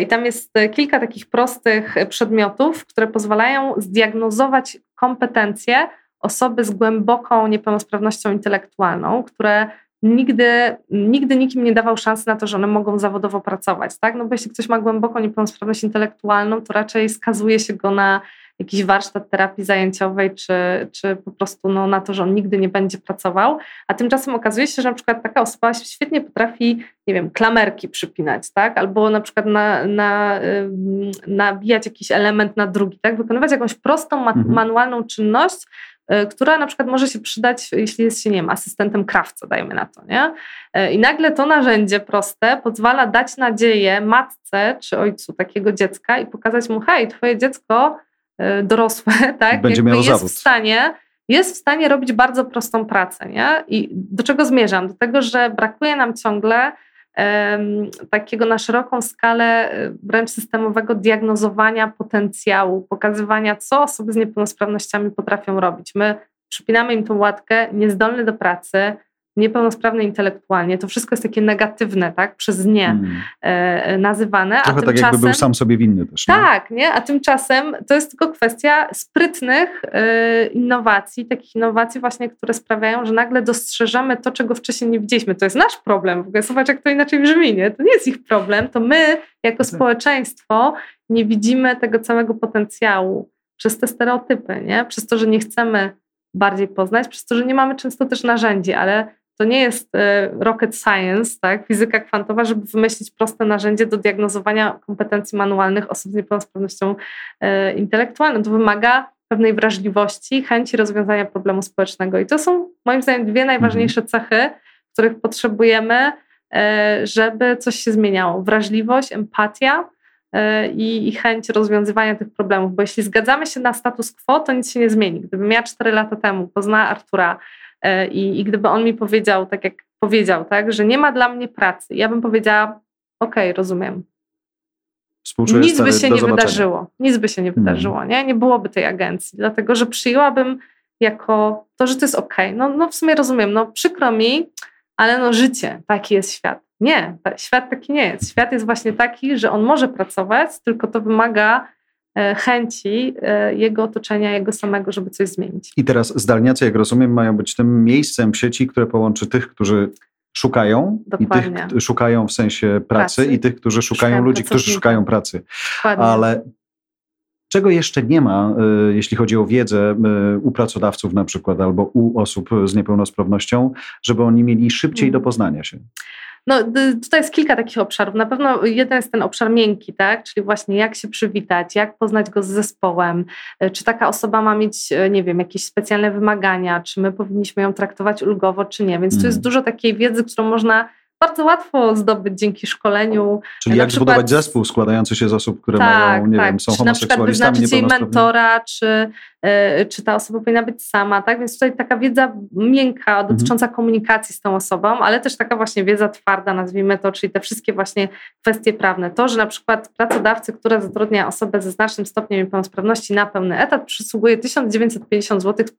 S2: i tam jest kilka takich prostych przedmiotów, które pozwalają zdiagnozować kompetencje osoby z głęboką niepełnosprawnością intelektualną, które nigdy, nigdy nikim nie dawał szansy na to, że one mogą zawodowo pracować, tak? No bo jeśli ktoś ma głęboką niepełnosprawność intelektualną, to raczej skazuje się go na jakiś warsztat terapii zajęciowej, czy, czy po prostu no, na to, że on nigdy nie będzie pracował, a tymczasem okazuje się, że na przykład taka osoba świetnie potrafi, nie wiem, klamerki przypinać, tak? Albo na przykład na, na, nabijać jakiś element na drugi, tak? Wykonywać jakąś prostą, mhm. manualną czynność, która na przykład może się przydać, jeśli jest się, nie wiem, asystentem krawca, dajmy na to, nie? E, I nagle to narzędzie proste pozwala dać nadzieję matce czy ojcu takiego dziecka i pokazać mu, hej, twoje dziecko e, dorosłe, tak,
S1: Będzie miało
S2: jest
S1: zawód.
S2: w stanie jest w stanie robić bardzo prostą pracę. Nie? I do czego zmierzam? Do tego, że brakuje nam ciągle takiego na szeroką skalę e, wręcz systemowego diagnozowania potencjału, pokazywania, co osoby z niepełnosprawnościami potrafią robić. My przypinamy im tą łatkę, niezdolny do pracy, niepełnosprawny intelektualnie. To wszystko jest takie negatywne, tak? Przez nie hmm. e, nazywane.
S1: Trochę a tak jakby był sam sobie winny też.
S2: Nie? Tak, nie? A tymczasem to jest tylko kwestia sprytnych e, innowacji, takich innowacji właśnie, które sprawiają, że nagle dostrzeżemy to, czego wcześniej nie widzieliśmy. To jest nasz problem. W ogóle zobacz, jak to inaczej brzmi, nie? To nie jest ich problem. To my, jako tak. społeczeństwo, nie widzimy tego całego potencjału przez te stereotypy, nie? Przez to, że nie chcemy bardziej poznać, przez to, że nie mamy często też narzędzi, ale to nie jest e, rocket science, tak, fizyka kwantowa, żeby wymyślić proste narzędzie do diagnozowania kompetencji manualnych osób z niepełnosprawnością e, intelektualną. To wymaga pewnej wrażliwości, chęci rozwiązania problemu społecznego. I to są moim zdaniem dwie najważniejsze mhm. cechy, których potrzebujemy, e, żeby coś się zmieniało. Wrażliwość, empatia i, chęć rozwiązywania tych problemów. Bo jeśli zgadzamy się na status quo, to nic się nie zmieni. Gdybym ja cztery lata temu poznała Artura I, I gdyby on mi powiedział, tak jak powiedział, tak, że nie ma dla mnie pracy, ja bym powiedziała, okej, okay, rozumiem. Nic by się nie zobaczenia. wydarzyło. Nic by się nie hmm. wydarzyło, nie? Nie byłoby tej agencji, dlatego że przyjęłabym jako to, że to jest okej. Okay. No, no w sumie rozumiem, no przykro mi, ale no życie, taki jest świat. Nie, świat taki nie jest. Świat jest właśnie taki, że on może pracować, tylko to wymaga E, chęci e, jego otoczenia, jego samego, żeby coś zmienić.
S1: I teraz zdalniacy, jak rozumiem, mają być tym miejscem w sieci, które połączy tych, którzy szukają Dokładnie. i tych szukają w sensie pracy, pracy. i tych, którzy szukają, szukają ludzi, którzy szukają pracy. Dokładnie. Ale czego jeszcze nie ma, e, jeśli chodzi o wiedzę u pracodawców na przykład, albo u osób z niepełnosprawnością, żeby oni mieli szybciej hmm. do poznania się?
S2: No, tutaj jest kilka takich obszarów. Na pewno jeden jest ten obszar miękki, tak? czyli właśnie jak się przywitać, jak poznać go z zespołem, e, czy taka osoba ma mieć, e, nie wiem, jakieś specjalne wymagania, czy my powinniśmy ją traktować ulgowo, czy nie. Więc tu jest dużo takiej wiedzy, którą można bardzo łatwo zdobyć dzięki szkoleniu.
S1: Czyli jak przykład, zbudować zespół składający się z osób, które tak, mają, nie tak, wiem, są homoseksualistami.
S2: Na przykład wyznaczyć jej mentora, czy, yy, czy ta osoba powinna być sama, tak? Więc tutaj taka wiedza miękka mhm. dotycząca mhm. komunikacji z tą osobą, ale też taka właśnie wiedza twarda, nazwijmy to, czyli te wszystkie właśnie kwestie prawne. To, że na przykład pracodawcy, który zatrudnia osobę ze znacznym stopniem niepełnosprawności na pełny etat, przysługuje 1950 zł z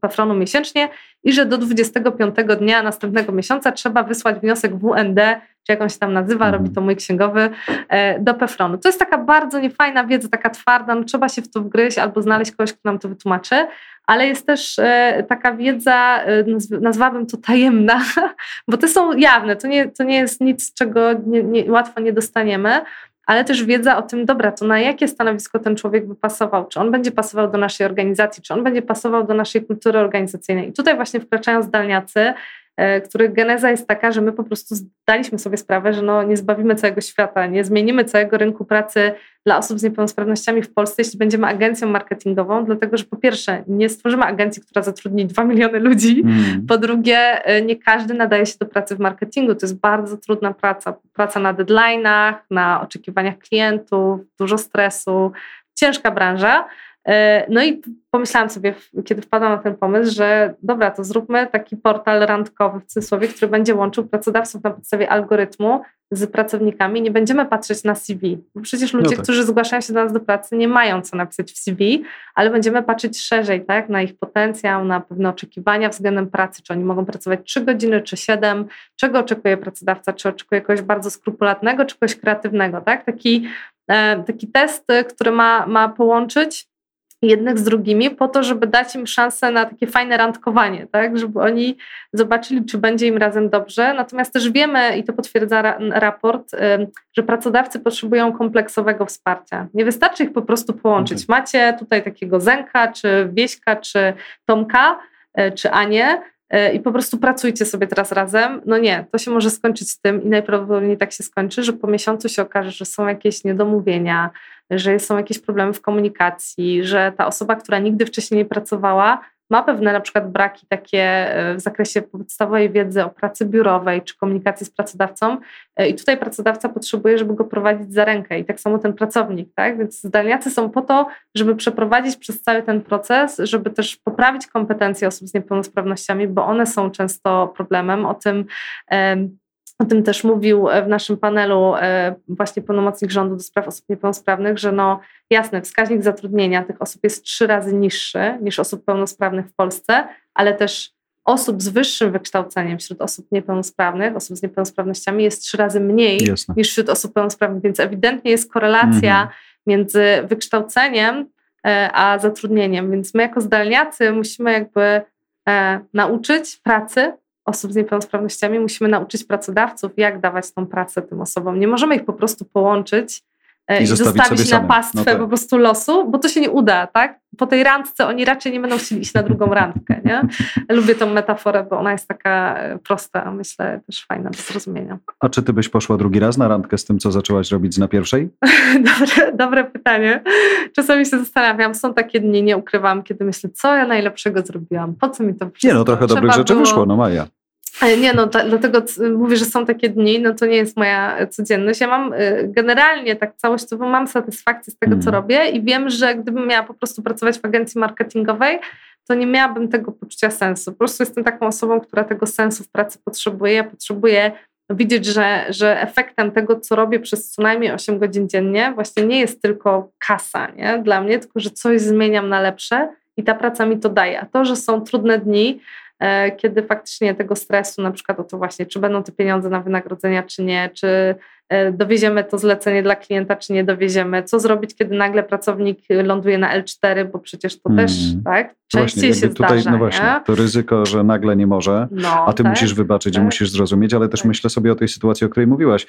S2: pefronu miesięcznie i że do 25 dnia następnego miesiąca trzeba wysłać wniosek w WND, czy jak on się tam nazywa, mhm. robi to mój księgowy, e, do Pefronu. To jest taka bardzo niefajna wiedza, taka twarda, no trzeba się w to wgryźć albo znaleźć kogoś, kto nam to wytłumaczy, ale jest też e, taka wiedza, e, nazwałabym to tajemna, bo te są jawne, to nie, to nie jest nic, czego nie, nie, łatwo nie dostaniemy, ale też wiedza o tym, dobra, to na jakie stanowisko ten człowiek by pasował, czy on będzie pasował do naszej organizacji, czy on będzie pasował do naszej kultury organizacyjnej. I tutaj właśnie wkraczają zdalniacy, których geneza jest taka, że my po prostu zdaliśmy sobie sprawę, że no nie zbawimy całego świata, nie zmienimy całego rynku pracy dla osób z niepełnosprawnościami w Polsce, jeśli będziemy agencją marketingową, dlatego że po pierwsze nie stworzymy agencji, która zatrudni 2 miliony ludzi, mm. po drugie e, nie każdy nadaje się do pracy w marketingu, to jest bardzo trudna praca, praca na deadline'ach, na oczekiwaniach klientów, dużo stresu, ciężka branża, E, no i pomyślałam sobie, kiedy wpadłam na ten pomysł, że dobra, to zróbmy taki portal randkowy w cudzysłowie, który będzie łączył pracodawców na podstawie algorytmu z pracownikami. Nie będziemy patrzeć na CV, bo przecież ludzie, no tak. którzy zgłaszają się do nas do pracy, nie mają co napisać w CV, ale będziemy patrzeć szerzej, tak, na ich potencjał, na pewne oczekiwania względem pracy, czy oni mogą pracować 3 godziny, czy 7, czego oczekuje pracodawca, czy oczekuje kogoś bardzo skrupulatnego, czy kogoś kreatywnego, tak? Taki, e, taki test, który ma, ma połączyć jednych z drugimi po to, żeby dać im szansę na takie fajne randkowanie, tak? żeby oni zobaczyli, czy będzie im razem dobrze. Natomiast też wiemy, i to potwierdza raport, że pracodawcy potrzebują kompleksowego wsparcia. Nie wystarczy ich po prostu połączyć. Mhm. Macie tutaj takiego Zenka, czy Wieśka, czy Tomka, e, czy Anię, e, i po prostu pracujcie sobie teraz razem. No nie, to się może skończyć z tym i najprawdopodobniej tak się skończy, że po miesiącu się okaże, że są jakieś niedomówienia, że są jakieś problemy w komunikacji, że ta osoba, która nigdy wcześniej nie pracowała, ma pewne na przykład braki takie e, w zakresie podstawowej wiedzy o pracy biurowej czy komunikacji z pracodawcą e, i tutaj pracodawca potrzebuje, żeby go prowadzić za rękę i tak samo ten pracownik, tak? Więc zdalniacy są po to, żeby przeprowadzić przez cały ten proces, żeby też poprawić kompetencje osób z niepełnosprawnościami, bo one są często problemem. O tym o tym też mówił w naszym panelu e, właśnie pełnomocnik rządu do spraw osób niepełnosprawnych, że no jasne, wskaźnik zatrudnienia tych osób jest trzy razy niższy niż osób pełnosprawnych w Polsce, ale też osób z wyższym wykształceniem wśród osób niepełnosprawnych, osób z niepełnosprawnościami jest trzy razy mniej jasne. niż wśród osób pełnosprawnych, więc ewidentnie jest korelacja mhm. między wykształceniem e, a zatrudnieniem, więc my jako zdalniacy musimy jakby e, nauczyć pracy osób z niepełnosprawnościami musimy nauczyć pracodawców, jak dawać tą pracę tym osobom. Nie możemy ich po prostu połączyć i, i zostawić na pastwę no tak. po prostu losu, bo to się nie uda, tak? Po tej randce oni raczej nie będą chcieli iść na drugą randkę, nie? Lubię tą metaforę, bo ona jest taka e, prosta, myślę, też fajna do zrozumienia.
S1: A czy ty byś poszła drugi raz na randkę z tym, co zaczęłaś robić na pierwszej?
S2: dobre, dobre pytanie. Czasami się zastanawiam, są takie dni, nie ukrywam, kiedy myślę, co ja najlepszego zrobiłam, po co mi to wszystko?
S1: Nie no, trochę Trzeba dobrych rzeczy było... wyszło, no Maja.
S2: Nie, no dlatego mówię, że są takie dni, no to nie jest moja codzienność. Ja mam y, generalnie tak całościowo mam satysfakcję z tego, co mhm. robię i wiem, że gdybym miała po prostu pracować w agencji marketingowej, to nie miałabym tego poczucia sensu. Po prostu jestem taką osobą, która tego sensu w pracy potrzebuje. Ja potrzebuję widzieć, że, że efektem tego, co robię przez co najmniej 8 godzin dziennie, właśnie nie jest tylko kasa nie? dla mnie, tylko że coś zmieniam na lepsze i ta praca mi to daje. A to, że są trudne dni, kiedy faktycznie tego stresu, na przykład o to właśnie, czy będą te pieniądze na wynagrodzenia, czy nie, czy e, dowieziemy to zlecenie dla klienta, czy nie dowieziemy, co zrobić, kiedy nagle pracownik ląduje na L4, bo przecież to hmm. też tak, częściej właśnie, się tutaj, zdarza.
S1: No właśnie, nie? to ryzyko, że nagle nie może, no, a ty tak, musisz wybaczyć tak, i musisz zrozumieć, ale też tak. myślę sobie o tej sytuacji, o której mówiłaś.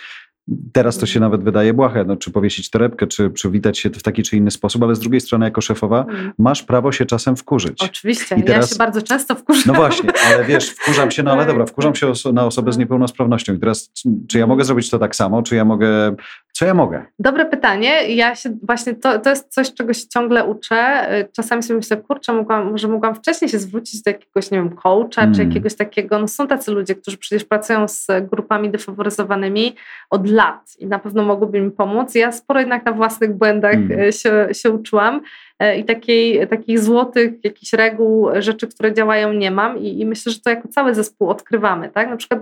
S1: Teraz to się mhm. nawet wydaje błahe, no, czy powiesić torebkę, czy przywitać się w taki czy inny sposób, ale z drugiej strony jako szefowa mm. masz prawo się czasem wkurzyć.
S2: Oczywiście, I teraz, ja się bardzo często wkurzam.
S1: No właśnie, ale wiesz, wkurzam się, no ale dobra, wkurzam się na osobę z niepełnosprawnością i teraz czy ja mogę zrobić to tak samo, czy ja mogę co ja mogę?
S2: Dobre pytanie. Ja się właśnie, to, to jest coś, czego się ciągle uczę. Czasami sobie myślę, kurczę, mogłam, może mogłam wcześniej się zwrócić do jakiegoś, nie wiem, coacha, mm. czy jakiegoś takiego, no są tacy ludzie, którzy przecież pracują z grupami defaworyzowanymi od lat i na pewno mogłyby mi pomóc. Ja sporo jednak na własnych błędach mm. się, się uczyłam e, i takiej, takich złotych jakichś reguł, rzeczy, które działają nie mam i, i myślę, że to jako cały zespół odkrywamy, tak? Na przykład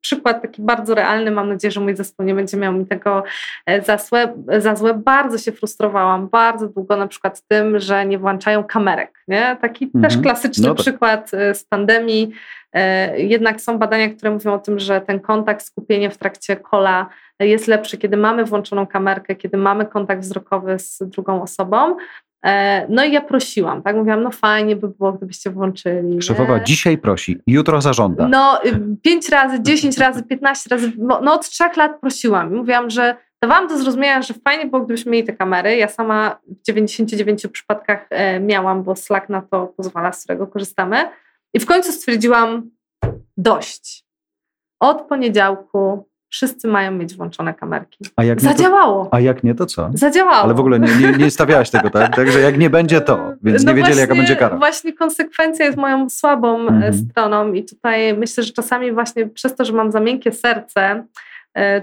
S2: przykład taki bardzo realny. Mam nadzieję, że mój zespół nie będzie miał mi tego e, za złe. Za złe. Bardzo się frustrowałam, bardzo długo na przykład tym, że nie włączają kamerek. Nie? Taki mhm. też klasyczny no tak. przykład e, z pandemii. E, jednak są badania, które mówią o tym, że ten kontakt, skupienie w trakcie kola jest lepszy, kiedy mamy włączoną kamerkę, kiedy mamy kontakt wzrokowy z drugą osobą. E, no i ja prosiłam, tak? Mówiłam, no fajnie by było, gdybyście włączyli.
S1: Szefowa nie? dzisiaj prosi, jutro zażąda.
S2: No y, pięć razy, dziesięć razy, piętnaście razy, no od trzech lat prosiłam. Mówiłam, że dawałam do zrozumienia, że fajnie było, gdybyśmy mieli te kamery. Ja sama w 99 przypadkach e, miałam, bo Slack na to pozwala, z którego korzystamy. I w końcu stwierdziłam dość. Od poniedziałku wszyscy mają mieć włączone kamerki. A jak Zadziałało.
S1: To, a jak nie, to co?
S2: Zadziałało.
S1: Ale w ogóle nie, nie, nie stawiałaś tego, tak? Także jak nie będzie, to. Więc no nie wiedzieli, właśnie, jaka będzie kara.
S2: Właśnie konsekwencja jest moją słabą e, mhm. stroną i tutaj myślę, że czasami właśnie przez to, że mam za miękkie serce,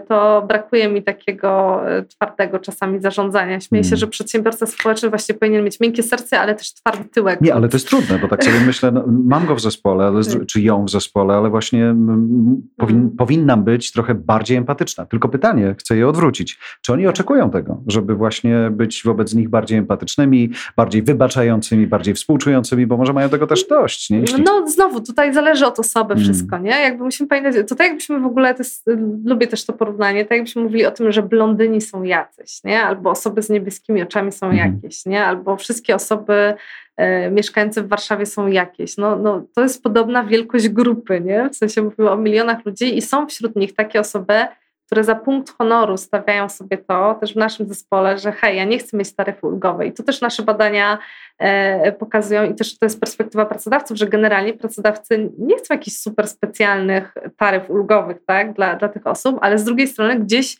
S2: to brakuje mi takiego e, twardego czasami zarządzania. Śmieję się, mm. że przedsiębiorca społeczny właśnie powinien mieć miękkie serce, ale też twardy tyłek.
S1: Nie, ale to jest trudne, bo tak sobie myślę, no, mam go w zespole, ale, czy ją w zespole, ale właśnie powin, mm. powinnam być trochę bardziej empatyczna. Tylko pytanie, chcę je odwrócić. Czy oni oczekują tego, żeby właśnie być wobec nich bardziej empatycznymi, bardziej wybaczającymi, bardziej współczującymi, bo może mają tego też dość, nie?
S2: Jeśli... No znowu, tutaj zależy od osoby mm. wszystko, nie? Jakby musimy pamiętać, to tak jakbyśmy w ogóle, to jest, lubię też też to porównanie, tak jakbyśmy mówili o tym, że blondyni są jacyś, nie? albo osoby z niebieskimi oczami są mhm. jakieś, nie? albo wszystkie osoby e, mieszkające w Warszawie są jakieś. No, no, to jest podobna wielkość grupy, nie? w sensie mówimy o milionach ludzi i są wśród nich takie osoby, które za punkt honoru stawiają sobie to, też w naszym zespole, że hej, ja nie chcę mieć taryfy ulgowej. I to też nasze badania e, pokazują i też to jest perspektywa pracodawców, że generalnie pracodawcy nie chcą jakichś super specjalnych taryf ulgowych tak, dla, dla tych osób, ale z drugiej strony gdzieś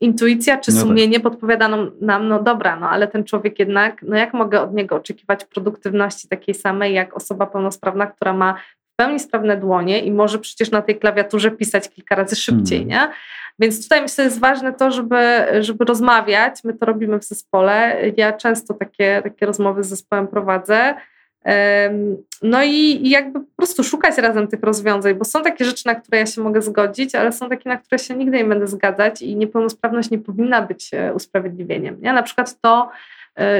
S2: intuicja czy no sumienie no tak. podpowiada nam, no dobra, no ale ten człowiek jednak, no jak mogę od niego oczekiwać produktywności takiej samej jak osoba pełnosprawna, która ma w pełni sprawne dłonie i może przecież na tej klawiaturze pisać kilka razy szybciej, hmm. nie? Więc tutaj myślę, jest ważne to, żeby, żeby rozmawiać. My to robimy w zespole. Ja często takie, takie rozmowy z zespołem prowadzę. No i jakby po prostu szukać razem tych rozwiązań, bo są takie rzeczy, na które ja się mogę zgodzić, ale są takie, na które się nigdy nie będę zgadzać i niepełnosprawność nie powinna być e, usprawiedliwieniem. Nie? Na przykład to,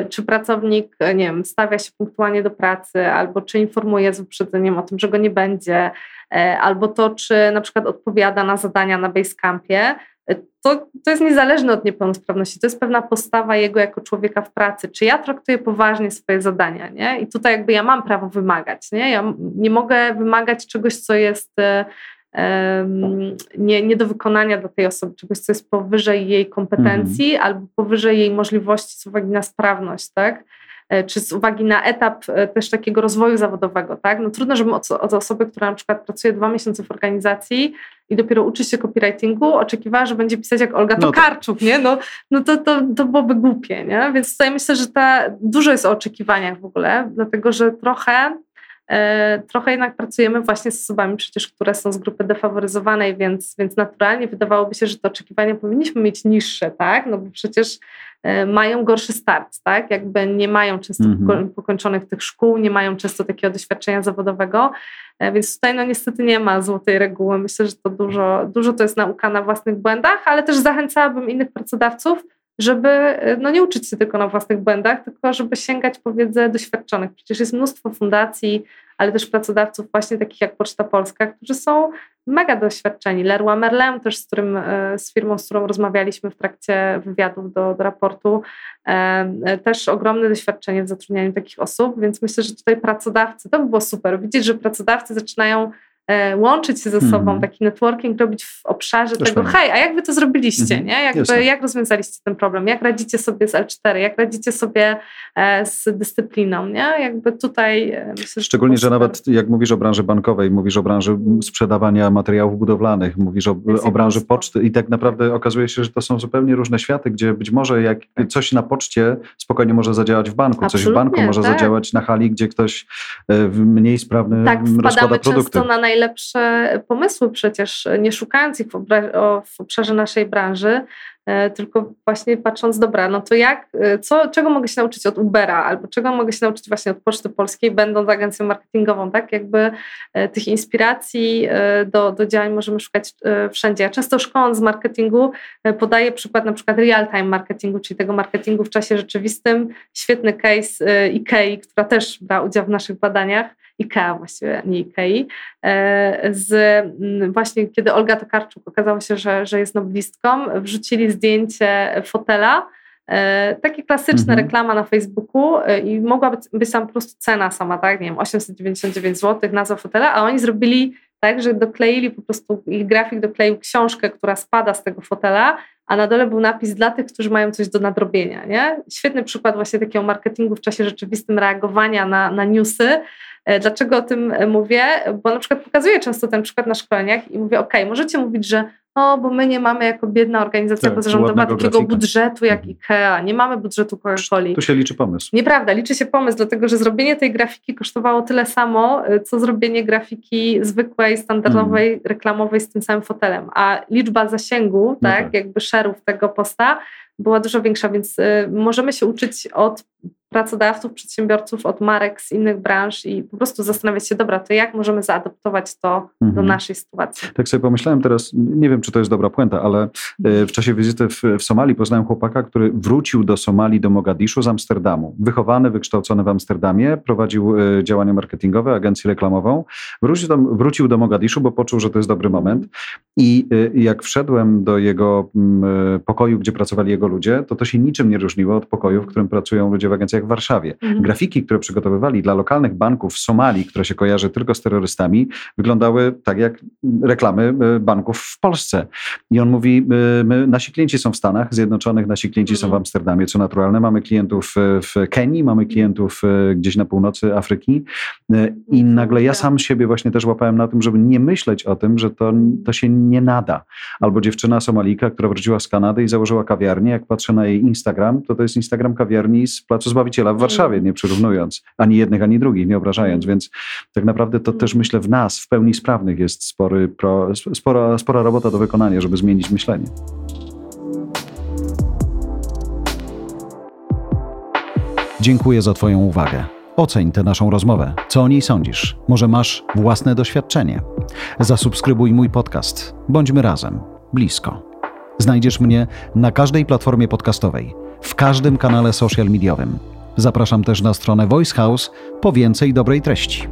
S2: czy pracownik, e, nie wiem, stawia się punktualnie do pracy, albo czy informuje z wyprzedzeniem o tym, że go nie będzie, E, albo to, czy na przykład odpowiada na zadania na Basecampie, e, to, to jest niezależne od niepełnosprawności. To jest pewna postawa jego jako człowieka w pracy. Czy ja traktuję poważnie swoje zadania, nie? I tutaj jakby ja mam prawo wymagać, nie? Ja nie mogę wymagać czegoś, co jest nie, nie do wykonania dla tej osoby, czegoś, co jest powyżej jej kompetencji mhm. albo powyżej jej możliwości z uwagi na sprawność, tak? E, czy z uwagi na etap e, też takiego rozwoju zawodowego, tak? No trudno, żebym od, od osoby, która na przykład pracuje dwa miesiące w organizacji i dopiero uczy się copywritingu, oczekiwała, że będzie pisać jak Olga no Tokarczuk, nie? No, no to, to, to byłoby głupie, nie? Więc tutaj myślę, że ta, dużo jest o oczekiwaniach w ogóle, dlatego że trochę trochę jednak pracujemy właśnie z osobami przecież, które są z grupy defaworyzowanej, więc, więc naturalnie wydawałoby się, że te oczekiwania powinniśmy mieć niższe, tak? No bo przecież E, mają gorszy start, tak? Jakby nie mają często mm-hmm. pokończonych tych szkół, nie mają często takiego doświadczenia zawodowego, e, więc tutaj no niestety nie ma złotej reguły. Myślę, że to dużo, dużo to jest nauka na własnych błędach, ale też zachęcałabym innych pracodawców, żeby e, no nie uczyć się tylko na własnych błędach, tylko żeby sięgać po wiedzę doświadczonych. Przecież jest mnóstwo fundacji, ale też pracodawców właśnie takich jak Poczta Polska, którzy są mega doświadczeni. Leroy Merlin też, z, którym, e, z firmą, z którą rozmawialiśmy w trakcie wywiadów do, do raportu, e, też ogromne doświadczenie w zatrudnianiu takich osób, więc myślę, że tutaj pracodawcy, to by było super, widzieć, że pracodawcy zaczynają łączyć się ze sobą, mm. taki networking robić w obszarze tego, hej, a jak wy to zrobiliście, mm. nie? Jakby, jak rozwiązaliście ten problem, jak radzicie sobie z L4, jak radzicie sobie e, z dyscypliną, nie? Jakby tutaj e,
S1: myślę, Szczególnie, że, że nawet jak mówisz o branży bankowej, mówisz o branży sprzedawania materiałów budowlanych, mówisz o, o branży poczty i tak naprawdę okazuje się, że to są zupełnie różne światy, gdzie być może jak coś na poczcie spokojnie może zadziałać w banku, Absolutnie, coś w banku może tak. zadziałać na hali, gdzie ktoś w mniej sprawny tak, rozkłada produkty.
S2: na naj najlepsze pomysły przecież, nie szukając ich w, obszarze naszej branży, e, tylko właśnie patrząc, dobra, no to jak, e, co, czego mogę się nauczyć od Ubera, albo czego mogę się nauczyć właśnie od Poczty Polskiej, będąc agencją marketingową, tak? Jakby e, tych inspiracji do, do działań możemy szukać wszędzie. Ja często szkoląc z marketingu podaję przykład na przykład real-time marketingu, czyli tego marketingu w czasie rzeczywistym. Świetny case IKEA, która też brała udział w naszych badaniach, IKEA właściwie, nie IKEA, z właśnie kiedy Olga Tokarczuk okazało się, że, że jest noblistką, wrzucili zdjęcie fotela, e, takie klasyczne mhm. reklama na Facebooku e, i mogła być, być tam po prostu cena sama, tak, nie wiem, 899 zł nazwa fotela, a oni zrobili tak, że dokleili po prostu, ich grafik dokleił książkę, która spada z tego fotela, a na dole był napis dla tych, którzy mają coś do nadrobienia. Nie? Świetny przykład właśnie takiego marketingu w czasie rzeczywistym reagowania na, na newsy. E, dlaczego o tym mówię? Bo na przykład pokazuję często ten przykład na szkoleniach i mówię, ok, możecie mówić, że o, bo my nie mamy jako biedna organizacja tak, pozarządowa takiego grafika. budżetu jak mhm. IKEA, nie mamy budżetu Coca-Coli.
S1: Tu się liczy pomysł.
S2: Nieprawda, liczy się pomysł, dlatego że zrobienie tej grafiki kosztowało tyle samo, y, co zrobienie grafiki zwykłej, standardowej, mm. reklamowej z tym samym fotelem. A liczba zasięgu, no tak, tak, jakby szerów tego posta była dużo większa, więc y, możemy się uczyć od pracodawców, przedsiębiorców, od marek z innych branż i po prostu zastanawiać się, dobra, to jak możemy zaadoptować to mhm. do naszej sytuacji.
S1: Tak sobie pomyślałem teraz, nie wiem, czy to jest dobra puenta, ale e, w czasie wizyty w, w Somalii poznałem chłopaka, który wrócił do Somalii, do Mogadiszu z Amsterdamu. Wychowany, wykształcony w Amsterdamie, prowadził e, działania marketingowe, agencję reklamową. Wrócił do, wrócił do Mogadiszu, bo poczuł, że to jest dobry moment i e, jak wszedłem do jego pokoju, gdzie pracowali jego ludzie, to to się niczym nie różniło od pokoju, w którym pracują ludzie w agencji jak w Warszawie. Mhm. Grafiki, które przygotowywali dla lokalnych banków w Somalii, które się kojarzy tylko z terrorystami, wyglądały tak jak reklamy e, banków w Polsce. I on mówi, e, my, nasi klienci są w Stanach Zjednoczonych, nasi klienci mhm. są w mhm. Amsterdamie, co naturalne. Mamy klientów w Kenii, mamy klientów e, gdzieś na północy Afryki i mhm. nagle ja sam siebie właśnie też łapałem na tym, żeby nie myśleć o tym, że to, to się nie nada. Albo dziewczyna Somalika, która wróciła z Kanady i założyła kawiarnię, jak patrzę na jej Instagram, to to jest Instagram kawiarni z Placu Zbawiciela Zbawiciela w Warszawie, mm. nie przyrównując ani jednych, ani drugich, nie obrażając. Więc tak naprawdę to też myślę w nas, w pełni sprawnych jest spory pro, spora, spora robota do wykonania, żeby zmienić myślenie. Dziękuję za Twoją uwagę. Oceń tę naszą rozmowę. Co o niej sądzisz? Może masz własne doświadczenie? Zasubskrybuj mój podcast. Bądźmy razem, blisko. Znajdziesz mnie na każdej platformie podcastowej, w każdym kanale social mediowym Zapraszam też na stronę Voice House po więcej dobrej treści.